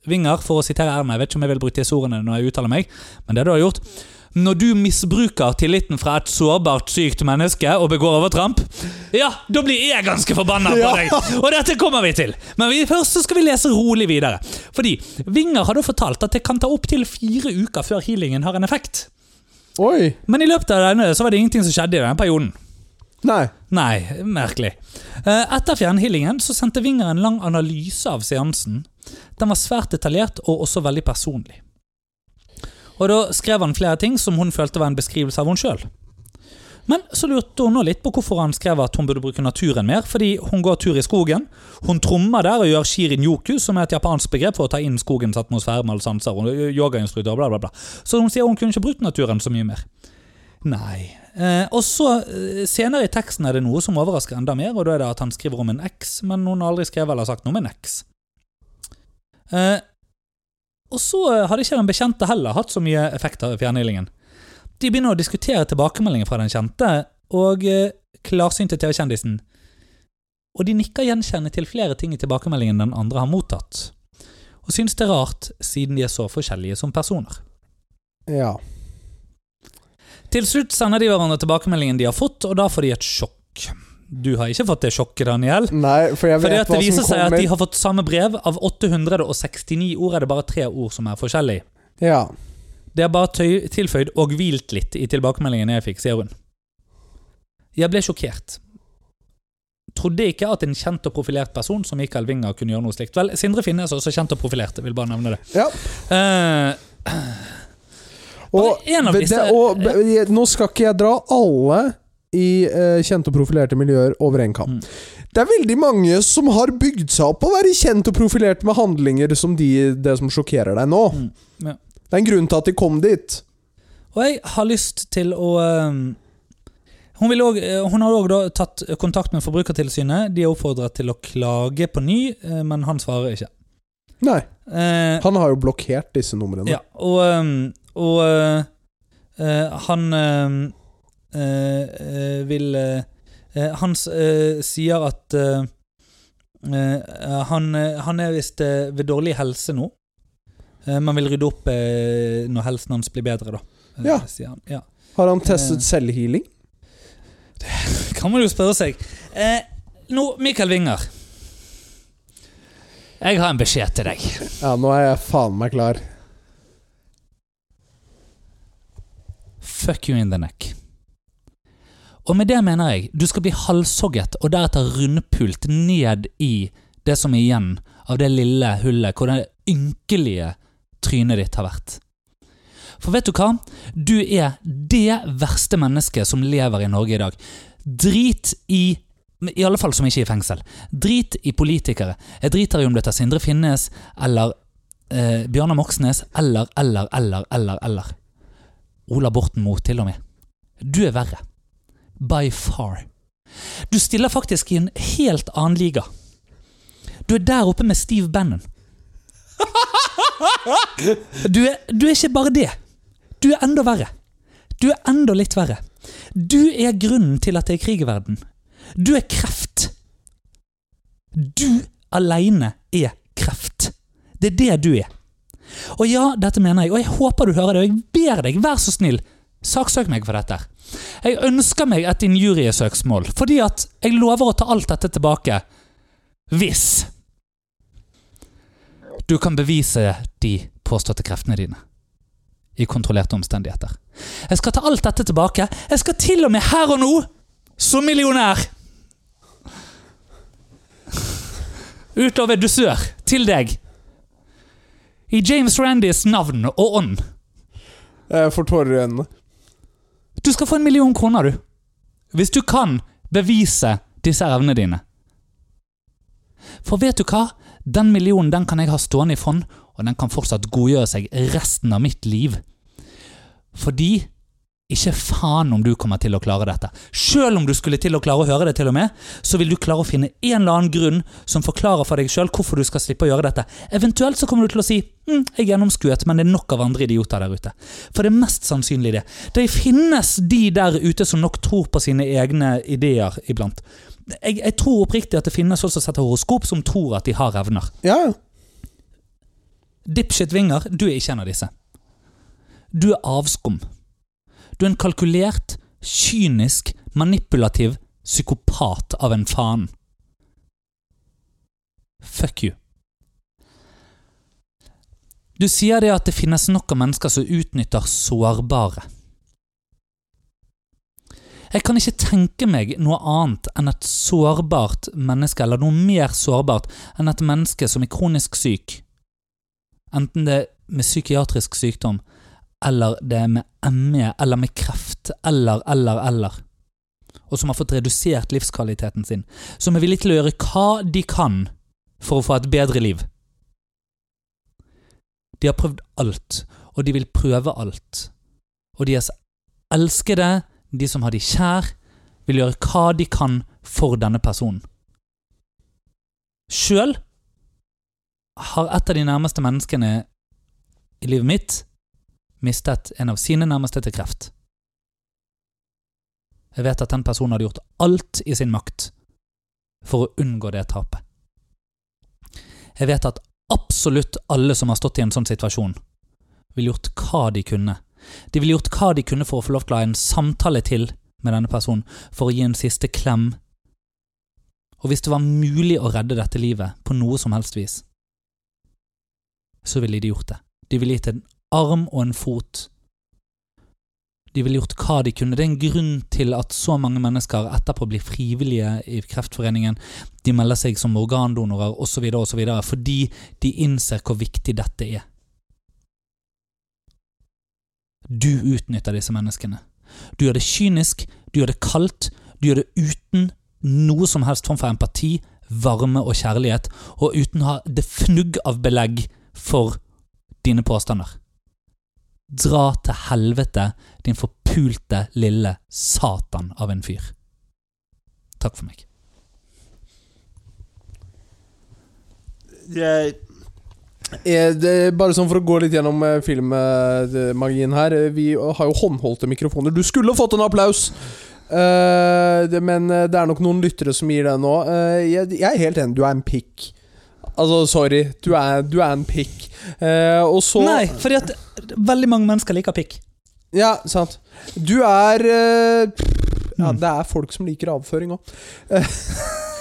Vinger, for å sitere Erna, jeg vet ikke om jeg vil bruke disse ordene når jeg uttaler meg, men det du har gjort når du misbruker tilliten fra et sårbart, sykt menneske og begår overtramp, ja, da blir jeg ganske forbanna på deg. Og dette kommer vi til. Men vi, først så skal vi lese rolig videre. Fordi Vinger da fortalt at det kan ta opptil fire uker før healingen har en effekt. Oi! Men i løpet av denne så var det ingenting som skjedde i denne perioden. Nei. Nei, merkelig. Eh, Etter fjernhealingen så sendte Vinger en lang analyse av seansen. Den var svært detaljert og også veldig personlig. Og da skrev han flere ting som hun følte var en beskrivelse av hun sjøl. Men så lurte hun nå litt på hvorfor han skrev at hun burde bruke naturen mer, fordi hun går tur i skogen. Hun trommer der og gjør shirin-yoku, som er et japansk begrep for å ta inn skogens atmosfære med alle sanser. og yogainstruktør, bla, bla, bla. Så hun sier hun kunne ikke brukt naturen så mye mer. Nei. Eh, og så eh, Senere i teksten er det noe som overrasker enda mer, og da er det at han skriver om en eks, men hun har aldri skrevet eller sagt noe om en eks. Eh, og så eh, hadde ikke den bekjente heller hatt så mye effekt av fjernhealingen. De begynner å diskutere tilbakemeldinger fra den kjente og eh, klarsynte TV-kjendisen. Og de nikker gjenkjennende til flere ting i tilbakemeldingen den andre har mottatt. Og syns det er rart, siden de er så forskjellige som personer. Ja. Til slutt sender de hverandre tilbakemeldingen de har fått, og da får de et sjokk. Du har ikke fått det sjokket, Daniel. Nei, for jeg vet Fordi at det viser seg at de har fått samme brev. Av 869 ord er det bare tre ord som er forskjellige. Ja. Det er bare tøy tilføyd 'og hvilt litt' i tilbakemeldingen jeg fikk, sier hun. Jeg ble sjokkert. Trodde ikke at en kjent og profilert person som Mikael Winger kunne gjøre noe slikt. Vel, Sindre Finnes er også kjent og profilert, jeg vil bare nevne det. ja. Uh, Og, disse, det- og nå skal ikke jeg dra alle i eh, kjente og profilerte miljøer over en kam. Mm. Det er veldig mange som har bygd seg opp på å være kjent og profilert med handlinger som de, det som sjokkerer deg nå. Mm, ja. Det er en grunn til at de kom dit. Og jeg har lyst til å ehm, hun, også, eh, hun har òg tatt kontakt med Forbrukertilsynet. De er oppfordret til å klage på ny, eh, men han svarer ikke. Nei, Eh, han har jo blokkert disse numrene. ja, og, og eh, eh, han vil eh, eh, Han eh, sier at han, han er visst ved dårlig helse nå. Eh, man vil rydde opp når helsen hans blir bedre, da. Ja. Han. Ja. Har han testet selvhealing? kan man jo spørre seg. Eh, nå, Mikael Winger. Jeg har en beskjed til deg. Ja, nå er jeg faen meg klar. Fuck you in the neck. Og med det mener jeg du skal bli halshogget og deretter rundpult ned i det som er igjen av det lille hullet hvor det ynkelige trynet ditt har vært. For vet du hva? Du er det verste mennesket som lever i Norge i dag. Drit i I alle fall som ikke er i fengsel. Drit i politikere. Jeg driter i om det er Sindre Finnes eller eh, Bjørnar Moxnes eller, eller, eller, eller, eller. Ola Borten Moe, til og med. Du er verre. By far. Du stiller faktisk i en helt annen liga. Du er der oppe med Steve Bannon. Du er, du er ikke bare det. Du er enda verre. Du er enda litt verre. Du er grunnen til at det er krig i verden. Du er kreft. Du aleine er kreft. Det er det du er. Og ja, dette mener jeg, og jeg håper du hører det, og jeg ber deg, vær så snill, saksøk meg for dette. Jeg ønsker meg et injuriesøksmål, fordi at jeg lover å ta alt dette tilbake. Hvis du kan bevise de påståtte kreftene dine. I kontrollerte omstendigheter. Jeg skal ta alt dette tilbake. Jeg skal til og med her og nå, som millionær Utover dusør, til deg. I James Randys navn og ånd. Jeg får tårer i øynene. Du skal få en million kroner, du. Hvis du kan bevise disse evnene dine. For vet du hva? Den millionen den kan jeg ha stående i fond, og den kan fortsatt godgjøre seg resten av mitt liv. Fordi ikke faen om du kommer til å klare dette. Selv om du skulle til å klare å høre det, til og med, så vil du klare å finne en eller annen grunn som forklarer for deg sjøl hvorfor du skal slippe å gjøre dette. Eventuelt så kommer du til å si hm, jeg gjennomskuet, men det er nok av andre idioter der ute. For det er mest sannsynlig det. Det finnes de der ute som nok tror på sine egne ideer iblant. Jeg, jeg tror oppriktig at det finnes folk som setter horoskop, som tror at de har evner. Ja, ja. Dipshit Winger, du er ikke en av disse. Du er avskum. Du er en kalkulert, kynisk, manipulativ psykopat av en faen. Fuck you. Du sier det at det finnes nok av mennesker som utnytter sårbare. Jeg kan ikke tenke meg noe annet enn et sårbart menneske, eller noe mer sårbart enn et menneske som er kronisk syk, enten det er med psykiatrisk sykdom, eller det er med ME, eller med kreft, eller, eller, eller, og som har fått redusert livskvaliteten sin, som er villig til å gjøre hva de kan for å få et bedre liv. De har prøvd alt, og de vil prøve alt. Og deres elskede, de som har de kjær, vil gjøre hva de kan for denne personen. Sjøl har et av de nærmeste menneskene i livet mitt mistet en av sine nærmeste til kreft. Jeg vet at den personen hadde gjort alt i sin makt for å unngå det tapet. Jeg vet at absolutt alle som har stått i en sånn situasjon, ville gjort hva de kunne. De ville gjort hva de kunne for å få lov til å ha en samtale til med denne personen, for å gi en siste klem. Og hvis det var mulig å redde dette livet på noe som helst vis, så ville de gjort det. De ville gitt en arm og en fot. De ville gjort hva de kunne. Det er en grunn til at så mange mennesker etterpå blir frivillige i Kreftforeningen. De melder seg som organdonorer osv., osv., fordi de innser hvor viktig dette er. Du utnytter disse menneskene. Du gjør det kynisk, du gjør det kaldt, du gjør det uten noe som helst form for empati, varme og kjærlighet, og uten å ha det fnugg av belegg for dine påstander. Dra til helvete, din forpulte lille satan av en fyr. Takk for meg. Jeg, bare sånn for å gå litt gjennom eh, filmmagien her. Vi har jo håndholdte mikrofoner. Du skulle fått en applaus! Eh, men eh, det er nok noen lyttere som gir det nå. Jeg er helt enig, du er en pikk. Altså, sorry. Du er, du er en pikk. Eh, og så Nei, fordi at veldig mange mennesker liker pikk. Ja, sant. Du er eh, Ja, Mm. det er folk som liker avføring òg.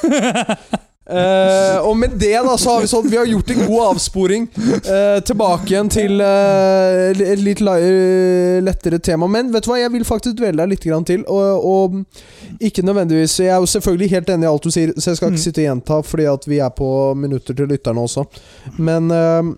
Eh, og med det da så har vi sånn Vi har gjort en god avsporing eh, tilbake igjen til eh, et litt lettere tema. Men vet du hva, jeg vil faktisk dvele deg litt grann til. Og, og ikke nødvendigvis Jeg er jo selvfølgelig helt enig i alt du sier, så jeg skal ikke Mm. sitte og gjenta fordi at vi er på minutter til lytterne også. Men eh,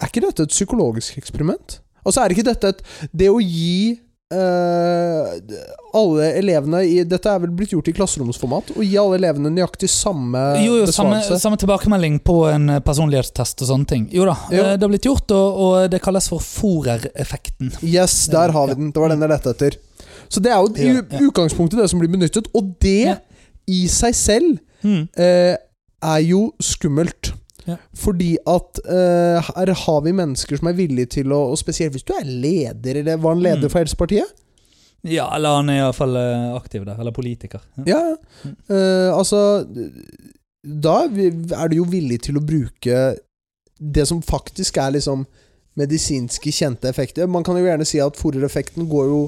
er ikke dette et psykologisk eksperiment? Altså er ikke dette et Det å gi eh, alle elevene i, Dette er vel blitt gjort i klasseromsformat. Å gi alle elevene nøyaktig samme Jo, jo, besvarelse. samme tilbakemelding på en eh, personlighetstest og sånne ting. Jo da, Jo. eh, det har blitt gjort, og, og det kalles for Forer-effekten. Yes, der har vi den. Det var den jeg lette etter. Så det er jo i Ja, ja. utgangspunktet det som blir benyttet, og det Ja. i seg selv Mm. eh, er jo skummelt. Ja. Fordi at uh, her har vi mennesker som er villige til å Og spesielt hvis du er leder, eller var han leder Mm. for Helsepartiet? Ja, eller han er iallfall aktiv der. Eller politiker. Ja. Ja. Eh, altså Da er er du jo villig til å bruke det som faktisk er liksom medisinske kjente effekter. Man kan jo gjerne si at forereffekten går jo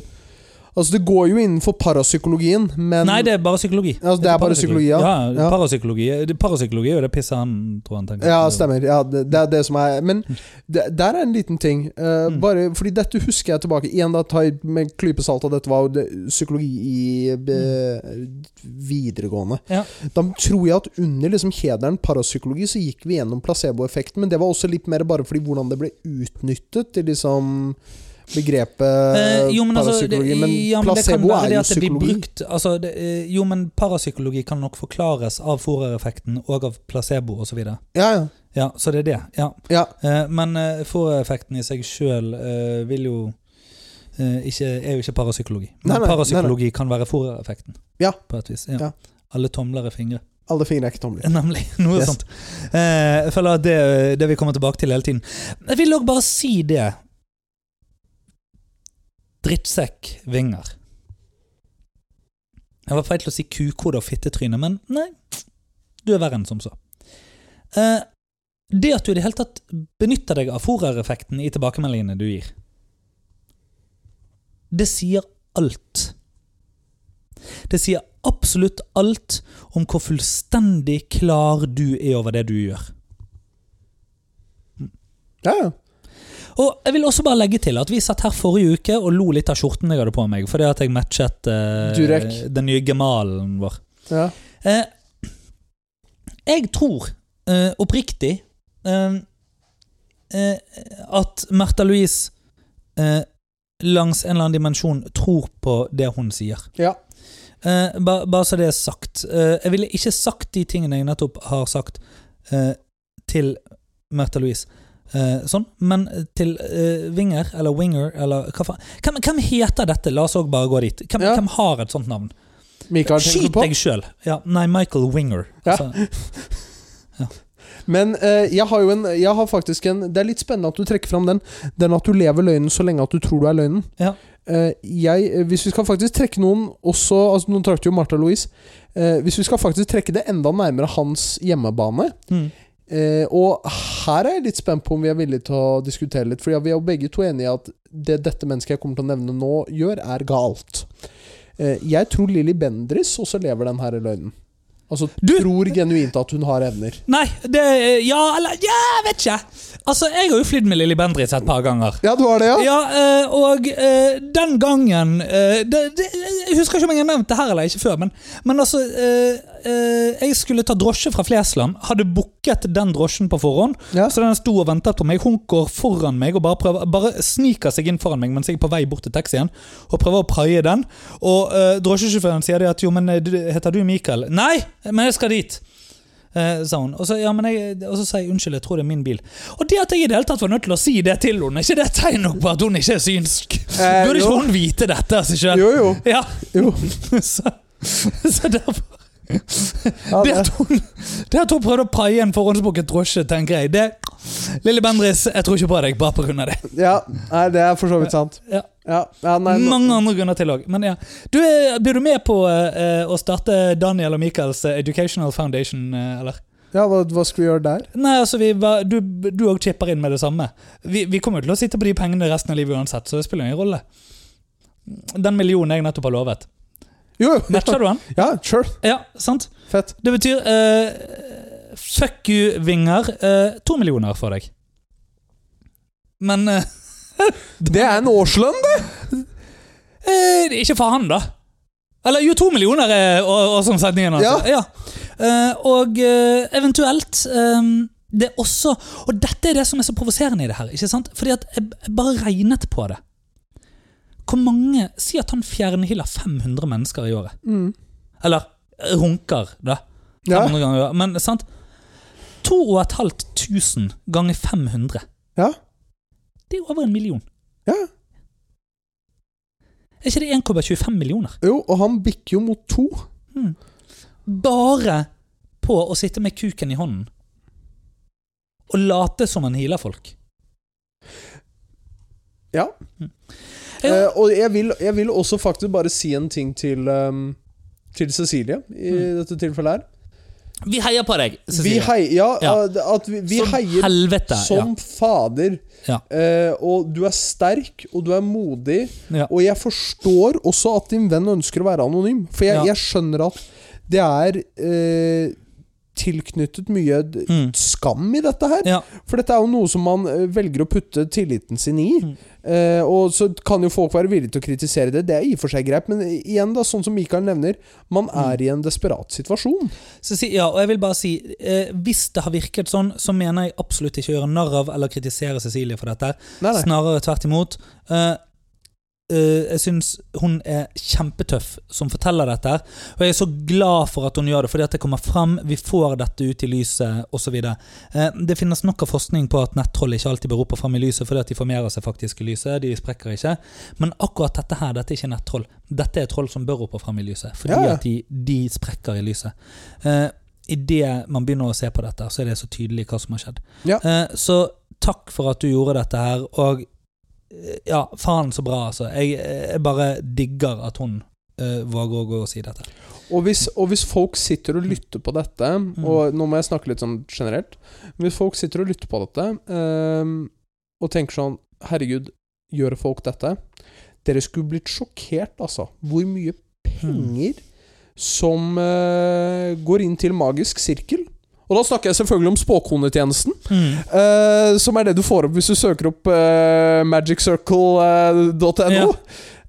Altså Det går jo innenfor parapsykologien, men Nei, det er bare psykologi. Altså, det er bare psykologi, ja. ja. Parapsykologi, det- parapsykologi er det pisset han tror han tenker. Ja, stemmer. Ja, det, det er det som er Men det, der er en liten ting. Uh, Mm. Bare fordi dette husker jeg tilbake Igjen da, ta med klype salt at dette var det, psykologi i be, videregående. Ja. Da tror jeg at under liksom hederen parapsykologi så gikk vi gjennom placeboeffekten, men det var også litt mer bare fordi hvordan det ble utnyttet til liksom begrepet Eh, jo, men altså, det, parapsykologi. Men ja, men placebo er jo psykologi. brukt altså, det, eh, Jo, men parapsykologi kan nok forklares av forereffekten og av placebo osv. Ja, ja. Ja, så det er det. Ja. ja. Eh, men uh, foreffekten i seg sjøl vil jo eh, ikke, er jo ikke parapsykologi. Men Nei, nei, parapsykologi kan være foreffekten. Ja. På et vis. Ja. Alle tomler er fingre. Alle fingre er ikke tomler. Nemlig. Noe Yes. sånt. Eh, jeg føler at det, det vi kommer tilbake til hele tiden. Jeg vil òg bare si det. Drittsekk Vinger. Jeg var feil til å si kukode og fittetryne, men nei. Du er verre enn som så. Eh, det at du i det hele tatt benytter deg av Forer-effekten i tilbakemeldingene du gir, det sier alt. Det sier absolutt alt om hvor fullstendig klar du er over det du gjør. Ja, ja. Og jeg vil også bare legge til at vi satt her forrige uke og lo litt av skjorten jeg hadde på meg, fordi at jeg matchet eh, den nye gemalen vår. ja. Eh, jeg tror eh, oppriktig eh, eh, at Märtha Louise eh, langs en eller annen dimensjon tror på det hun sier. ja. Eh, ba, bare så det er sagt. Jeg ville ikke sagt de tingene jeg nettopp har sagt til Märtha Louise. Eh, sånn, men til eh, Winger, eller Winger, eller hva faen hvem, hvem heter dette? La oss òg bare gå dit. Hvem, Ja. hvem har et sånt navn? Mikael, Skyt deg sjøl! Ja, nei, Michael Winger. Ja. Altså, Men eh, jeg har jo en Jeg har faktisk en Det er litt spennende at du trekker fram den. Den at du lever løgnen så lenge at du tror du er løgnen. Ja. Eh, jeg, eh, hvis vi skal faktisk trekke noen også altså Nå trakk jo Martha Louise. Eh, hvis vi skal faktisk trekke det enda nærmere hans hjemmebane mm. Eh, Og her er jeg litt spent på om vi er villige til å diskutere litt. For vi er jo begge to enige i at det dette mennesket jeg kommer til å nevne nå, gjør, er galt. Eh, jeg tror Lilly Bendriss også lever den her løgnen. Altså Du- tror genuint at hun har evner. Nei, det Ja, eller Ja, jeg vet ikke! Altså, jeg har jo flydd med Lilly Bendriss et par ganger. Ja, du har det, ja? Ja, eh, og eh, den gangen eh, det, det, Jeg husker ikke om jeg har nevnt det her eller ikke før, men, men altså eh, Jeg skulle ta drosje fra Flesland, hadde booket den drosjen på forhånd. Ja. Så den sto og ventet på meg. Hun går foran meg og bare, prøver, bare sniker seg inn foran meg mens jeg er på vei bort til taxien og prøver å praie den. Og eh, drosjesjåføren sier det at jo, men eh, heter du Mikael? Nei, men jeg skal dit. Eh, sa hun. Og så, ja, men jeg, og så sa jeg unnskyld, jeg tror det er min bil. Og det at jeg i det hele tatt var nødt til å si det til henne, er ikke det et tegn nok på at hun ikke er synsk? Eh, Burde ikke hun vite dette av seg sjøl? Jo, jo. Ja, jo. så, så derfor Ja, det, Der, to, hun, det prøvde å paie en forhåndsbooket drosje, tenker jeg det Lille Bendriss, jeg tror ikke på deg bare pga. det. Ja, nei, det er for så vidt sant. Ja. Ja, ja nei, Mange andre grunner til òg. Men ja. Du, er- blir du med på uh, å starte Daniel og Michaels eh, Educational Foundation, uh, eller? ja hva, hva skal vi gjøre der? Nei, altså vi, du òg chipper inn med det samme. Vi, vi kommer jo til å sitte på de pengene resten av livet uansett, så det spiller ingen rolle. Den millionen jeg nettopp har lovet. Jo, jo. Du den? Ja, sure. Ja, sant? Fett. Det betyr uh, Fuck you, Vinger. Uh, to millioner for deg. Men uh, Det er en årslønn, det! Ikke for han, da. Eller jo, to millioner er som setningen, altså. Ja. Eh, og eventuelt um, Det er også Og dette er det som er så provoserende i det her. ikke sant? Fordi at jeg bare regnet på det. Hvor mange Si at han fjernhyller 500 mennesker i året. Mm. Eller eh, runker, da. Ja. ganger. Men sant? 2500 ganger 500. Ja. Det er over en million. Ja. Er ikke det 1,25 millioner? Jo, og han bikker jo mot to. Bare på å sitte med kuken i hånden. og late som han healer folk. Ja. Ja. Eh, og jeg vil, jeg vil også faktisk bare si en ting til, um, til Cecilie, i Mm. dette tilfellet her. Vi heier på deg, Vi, Cecilie. hei, ja, Ja. at- vi, vi som heier helvete. som fader. Ja. Uh, og du er sterk, og du er modig. Ja. Og jeg forstår også at din venn ønsker å være anonym. For jeg, Ja. jeg skjønner at det er eh, tilknyttet mye. Mm. skam i dette her. Ja. For dette er jo noe som man eh, velger å putte tilliten sin i. Mm. Eh, og så kan jo folk være villige til å kritisere det. Det er i og for seg greit, men igjen, da, sånn som Mikael nevner, man Mm. er i en desperat situasjon. Så ja, og jeg vil bare si eh, Hvis det har virket sånn, så mener jeg absolutt ikke å gjøre narr av eller kritisere Cecilie for dette. Nei, nei. Snarere tvert imot. Eh, jeg syns hun er kjempetøff som forteller dette. Og jeg er så glad for at hun gjør det, fordi at det kommer frem. Vi får dette ut i lyset osv. Uh, det finnes nok av forskning på at nettroll ikke alltid bør opp og frem i lyset, fordi at de formerer seg faktisk i lyset. De sprekker ikke. Men akkurat dette her, dette er ikke nettroll. Dette er troll som bør opp og frem i lyset, fordi Ja, at de, de sprekker i lyset. Uh, Idet man begynner å se på dette, så er det så tydelig hva som har skjedd. Ja. Eh, så takk for at du gjorde dette her, og eh, ja, faen så bra, altså. Jeg, jeg bare digger at hun uh, våger å gå og si dette. Og hvis, og hvis folk sitter og lytter på dette Mm. Og nå må jeg snakke litt sånn generelt. Hvis folk sitter og lytter på dette uh, og tenker sånn Herregud, gjør folk dette? Dere skulle blitt sjokkert, altså. Hvor mye penger som uh, går inn til magisk sirkel. Og da snakker jeg selvfølgelig om spåkonetjenesten. eh, som er det du får opp hvis du søker opp uh, magiccircle.no. Ja.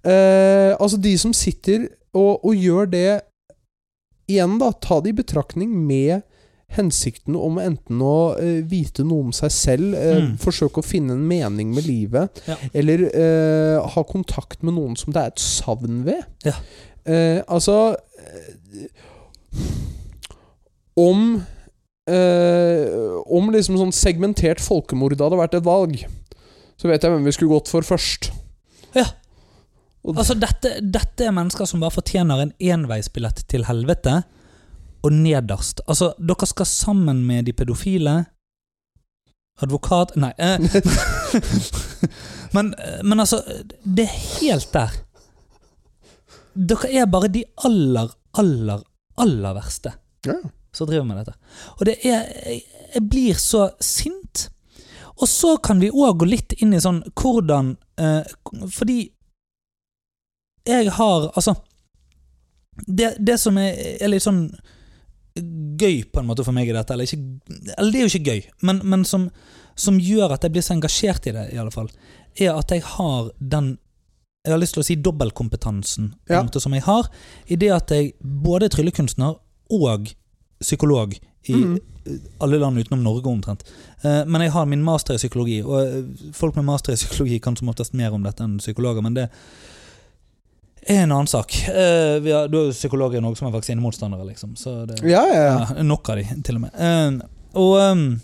Uh, altså, de som sitter og, og gjør det Igjen, da, ta det i betraktning med hensikten om enten å uh, vite noe om seg selv, uh, Mm. forsøke å finne en mening med livet, Ja. eller uh, ha kontakt med noen som det er et savn ved. Ja. Eh, altså eh, Om eh, Om liksom sånn segmentert folkemord hadde vært et valg, så vet jeg hvem vi skulle gått for først. Ja. Altså, dette, dette er mennesker som bare fortjener en enveisbillett til helvete, og nederst. Altså, dere skal sammen med de pedofile Advokat Nei. Eh, men, men altså, det er helt der. Dere er bare de aller, aller, aller verste Ja. Som driver med dette. Og det er Jeg, jeg blir så sint. Og så kan vi òg gå litt inn i sånn hvordan eh, Fordi jeg har Altså Det, det som er, er litt sånn gøy på en måte for meg i dette, eller, ikke, eller det er jo ikke gøy, men, men som, som gjør at jeg blir så engasjert i det, i alle fall, er at jeg har den Jeg har lyst til å si dobbeltkompetansen Ja. som jeg har, i det at jeg både er tryllekunstner og psykolog i mm. alle land utenom Norge, omtrent. Eh, Men jeg har min master i psykologi, og eh, folk med master i psykologi kan som oftest mer om dette enn psykologer, men det er en annen sak. Uh, Vi har, du er jo psykologer Norge som er vaksinemotstandere, liksom. Så det, Ja, ja, ja. ja, nok av de, til og med. Uh, og, um,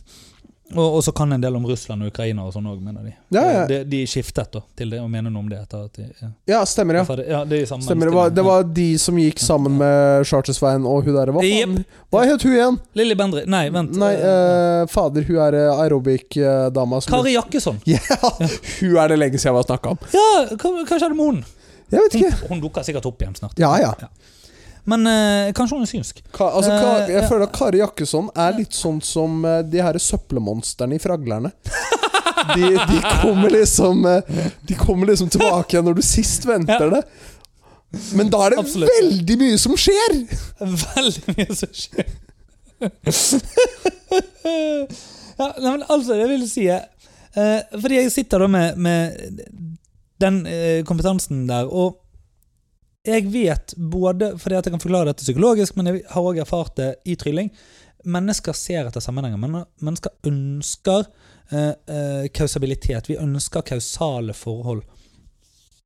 og, og så kan en del om Russland og Ukraina og sånn òg, mener de. Ja, ja. De, de skiftet da til det, og mener noe om det etter at de ja. ja stemmer, ja. Det- ja, det i samme Stemmer, det var, det var de som gikk sammen med Chartersveien og hun der. Hva yep. Hva het hun igjen? Lilly Bendri Nei, vent. Nei, eh, eh, fader, hun er eh, aerobic-dama Kari Jakkesson. Ja, hun er det lenge siden jeg har snakka om. Ja, hva, hva skjedde med hun? Jeg vet ikke. Hun, hun dukker sikkert opp igjen snart. Ja, ja. Men eh, kanskje hun er synsk. Ka, altså, Ka, Eh, jeg ja. føler at Kari Jakkesson er litt sånn som eh, de her søppelmonstrene i Fraglerne. De, de kommer liksom De kommer liksom tilbake igjen når du sist venter det. Men da er det Absolutt. veldig mye som skjer! Veldig mye som skjer. ja, nei, men altså, det vil si eh, Fordi jeg sitter da med, med den eh, kompetansen der, og jeg vet både fordi at jeg kan forklare dette psykologisk, men jeg har også erfart det i trylling. Mennesker ser etter sammenhenger. Mennesker ønsker eh, eh, kausabilitet. Vi ønsker kausale forhold.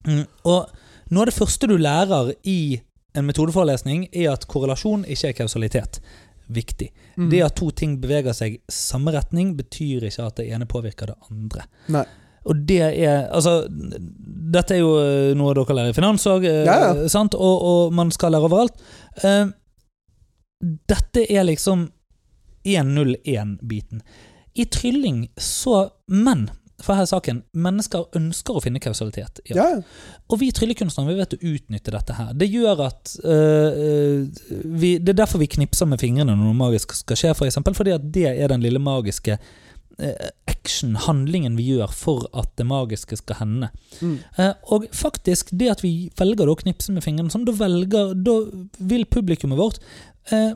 Mm, og noe av det første du lærer i en metodeforelesning, er at korrelasjon ikke er kausalitet. Viktig. Mm. Det at to ting beveger seg samme retning, betyr ikke at det ene påvirker det andre. Nei. Og det er Altså, dette er jo eh, noe dere lærer i finans òg, Ja, ja. Og, og man skal lære overalt. Uh, dette er liksom 101-biten. I trylling så Men, for her er saken, mennesker ønsker å finne kausalitet. Ja. Ja. Og vi tryllekunstnere vi vet å utnytte dette her. Det gjør at øh, vi, Det er derfor vi knipser med fingrene når noe magisk skal skje, for eksempel, fordi at det er den lille magiske action, handlingen vi gjør for at det magiske skal hende. Mm. Eh, og faktisk, det at vi velger å knipse med fingrene sånn, da velger Da vil publikummet vårt eh,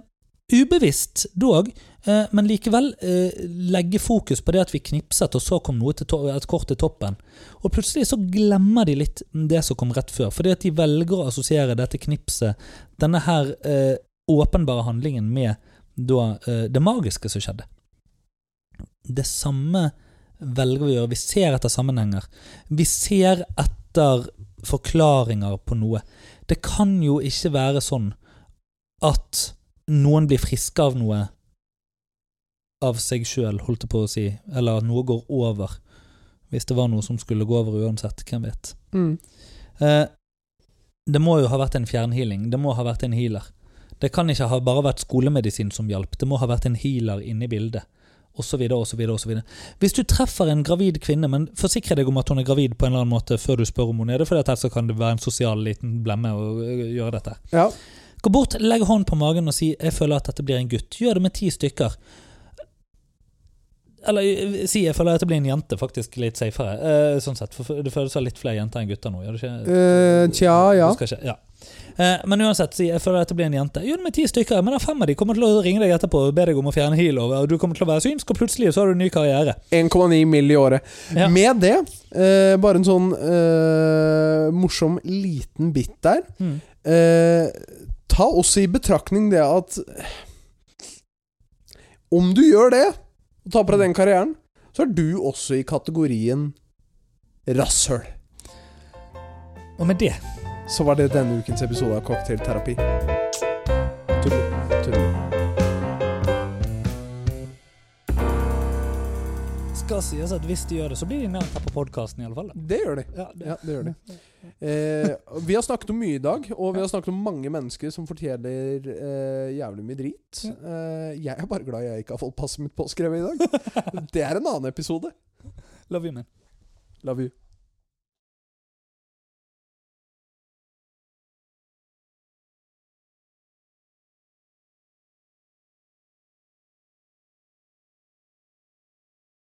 ubevisst dog, eh, men likevel eh, legge fokus på det at vi knipset, og så kom noe til to et kort til toppen. Og plutselig så glemmer de litt det som kom rett før, fordi at de velger å assosiere dette knipset, denne her eh, åpenbare handlingen, med da det magiske som skjedde. Det samme velger vi å gjøre. Vi ser etter sammenhenger. Vi ser etter forklaringer på noe. Det kan jo ikke være sånn at noen blir friske av noe av seg sjøl, holdt jeg på å si, eller at noe går over. Hvis det var noe som skulle gå over uansett, hvem vet. Mm. Eh, det må jo ha vært en fjernhealing. Det må ha vært en healer. Det kan ikke ha bare vært skolemedisin som hjalp. Det må ha vært en healer inne i bildet. Så videre. Hvis du treffer en gravid kvinne, men forsikre deg om at hun er gravid på en eller annen måte før du spør om hun er det, for ellers så kan det være en sosial liten blemme å gjøre dette. Ja. Gå bort, legg hånd på magen og si 'jeg føler at dette blir en gutt'. Gjør det med ti stykker. Eller si 'jeg føler at det blir en jente', faktisk litt safere. Eh, sånn sett, for Det føles som litt flere jenter enn gutter nå. Gjør det ikke? Eh, tja, ja. Ikke, ja. Eh, men uansett, si 'jeg føler at det blir en jente'. Det med ti stykker, men fem av de kommer til å ringe deg etterpå og be deg om å fjerne heal, over, og du kommer til å være synsk, og plutselig så har du en ny karriere. 1,9 mill. i året. Ja. Med det, eh, bare en sånn eh, morsom liten bit der. Mm. Eh, ta også i betraktning det at Om du gjør det, og tar på deg den karrieren, så er du også i kategorien rasshøl. Og med det Så var det denne ukens episode av Cocktailterapi. Tudelu. Tudelu. skal sies at hvis de gjør det, så blir de nevnt her på podkasten, iallfall. Det gjør de. Ja, det, Ja, det gjør de. Eh, vi har snakket om mye i dag, og vi har snakket om mange mennesker som fortjener eh, jævlig mye drit. Eh, jeg er bare glad jeg ikke har fått passet mitt påskrevet i dag. Det er en annen episode. Love you, man. Love you.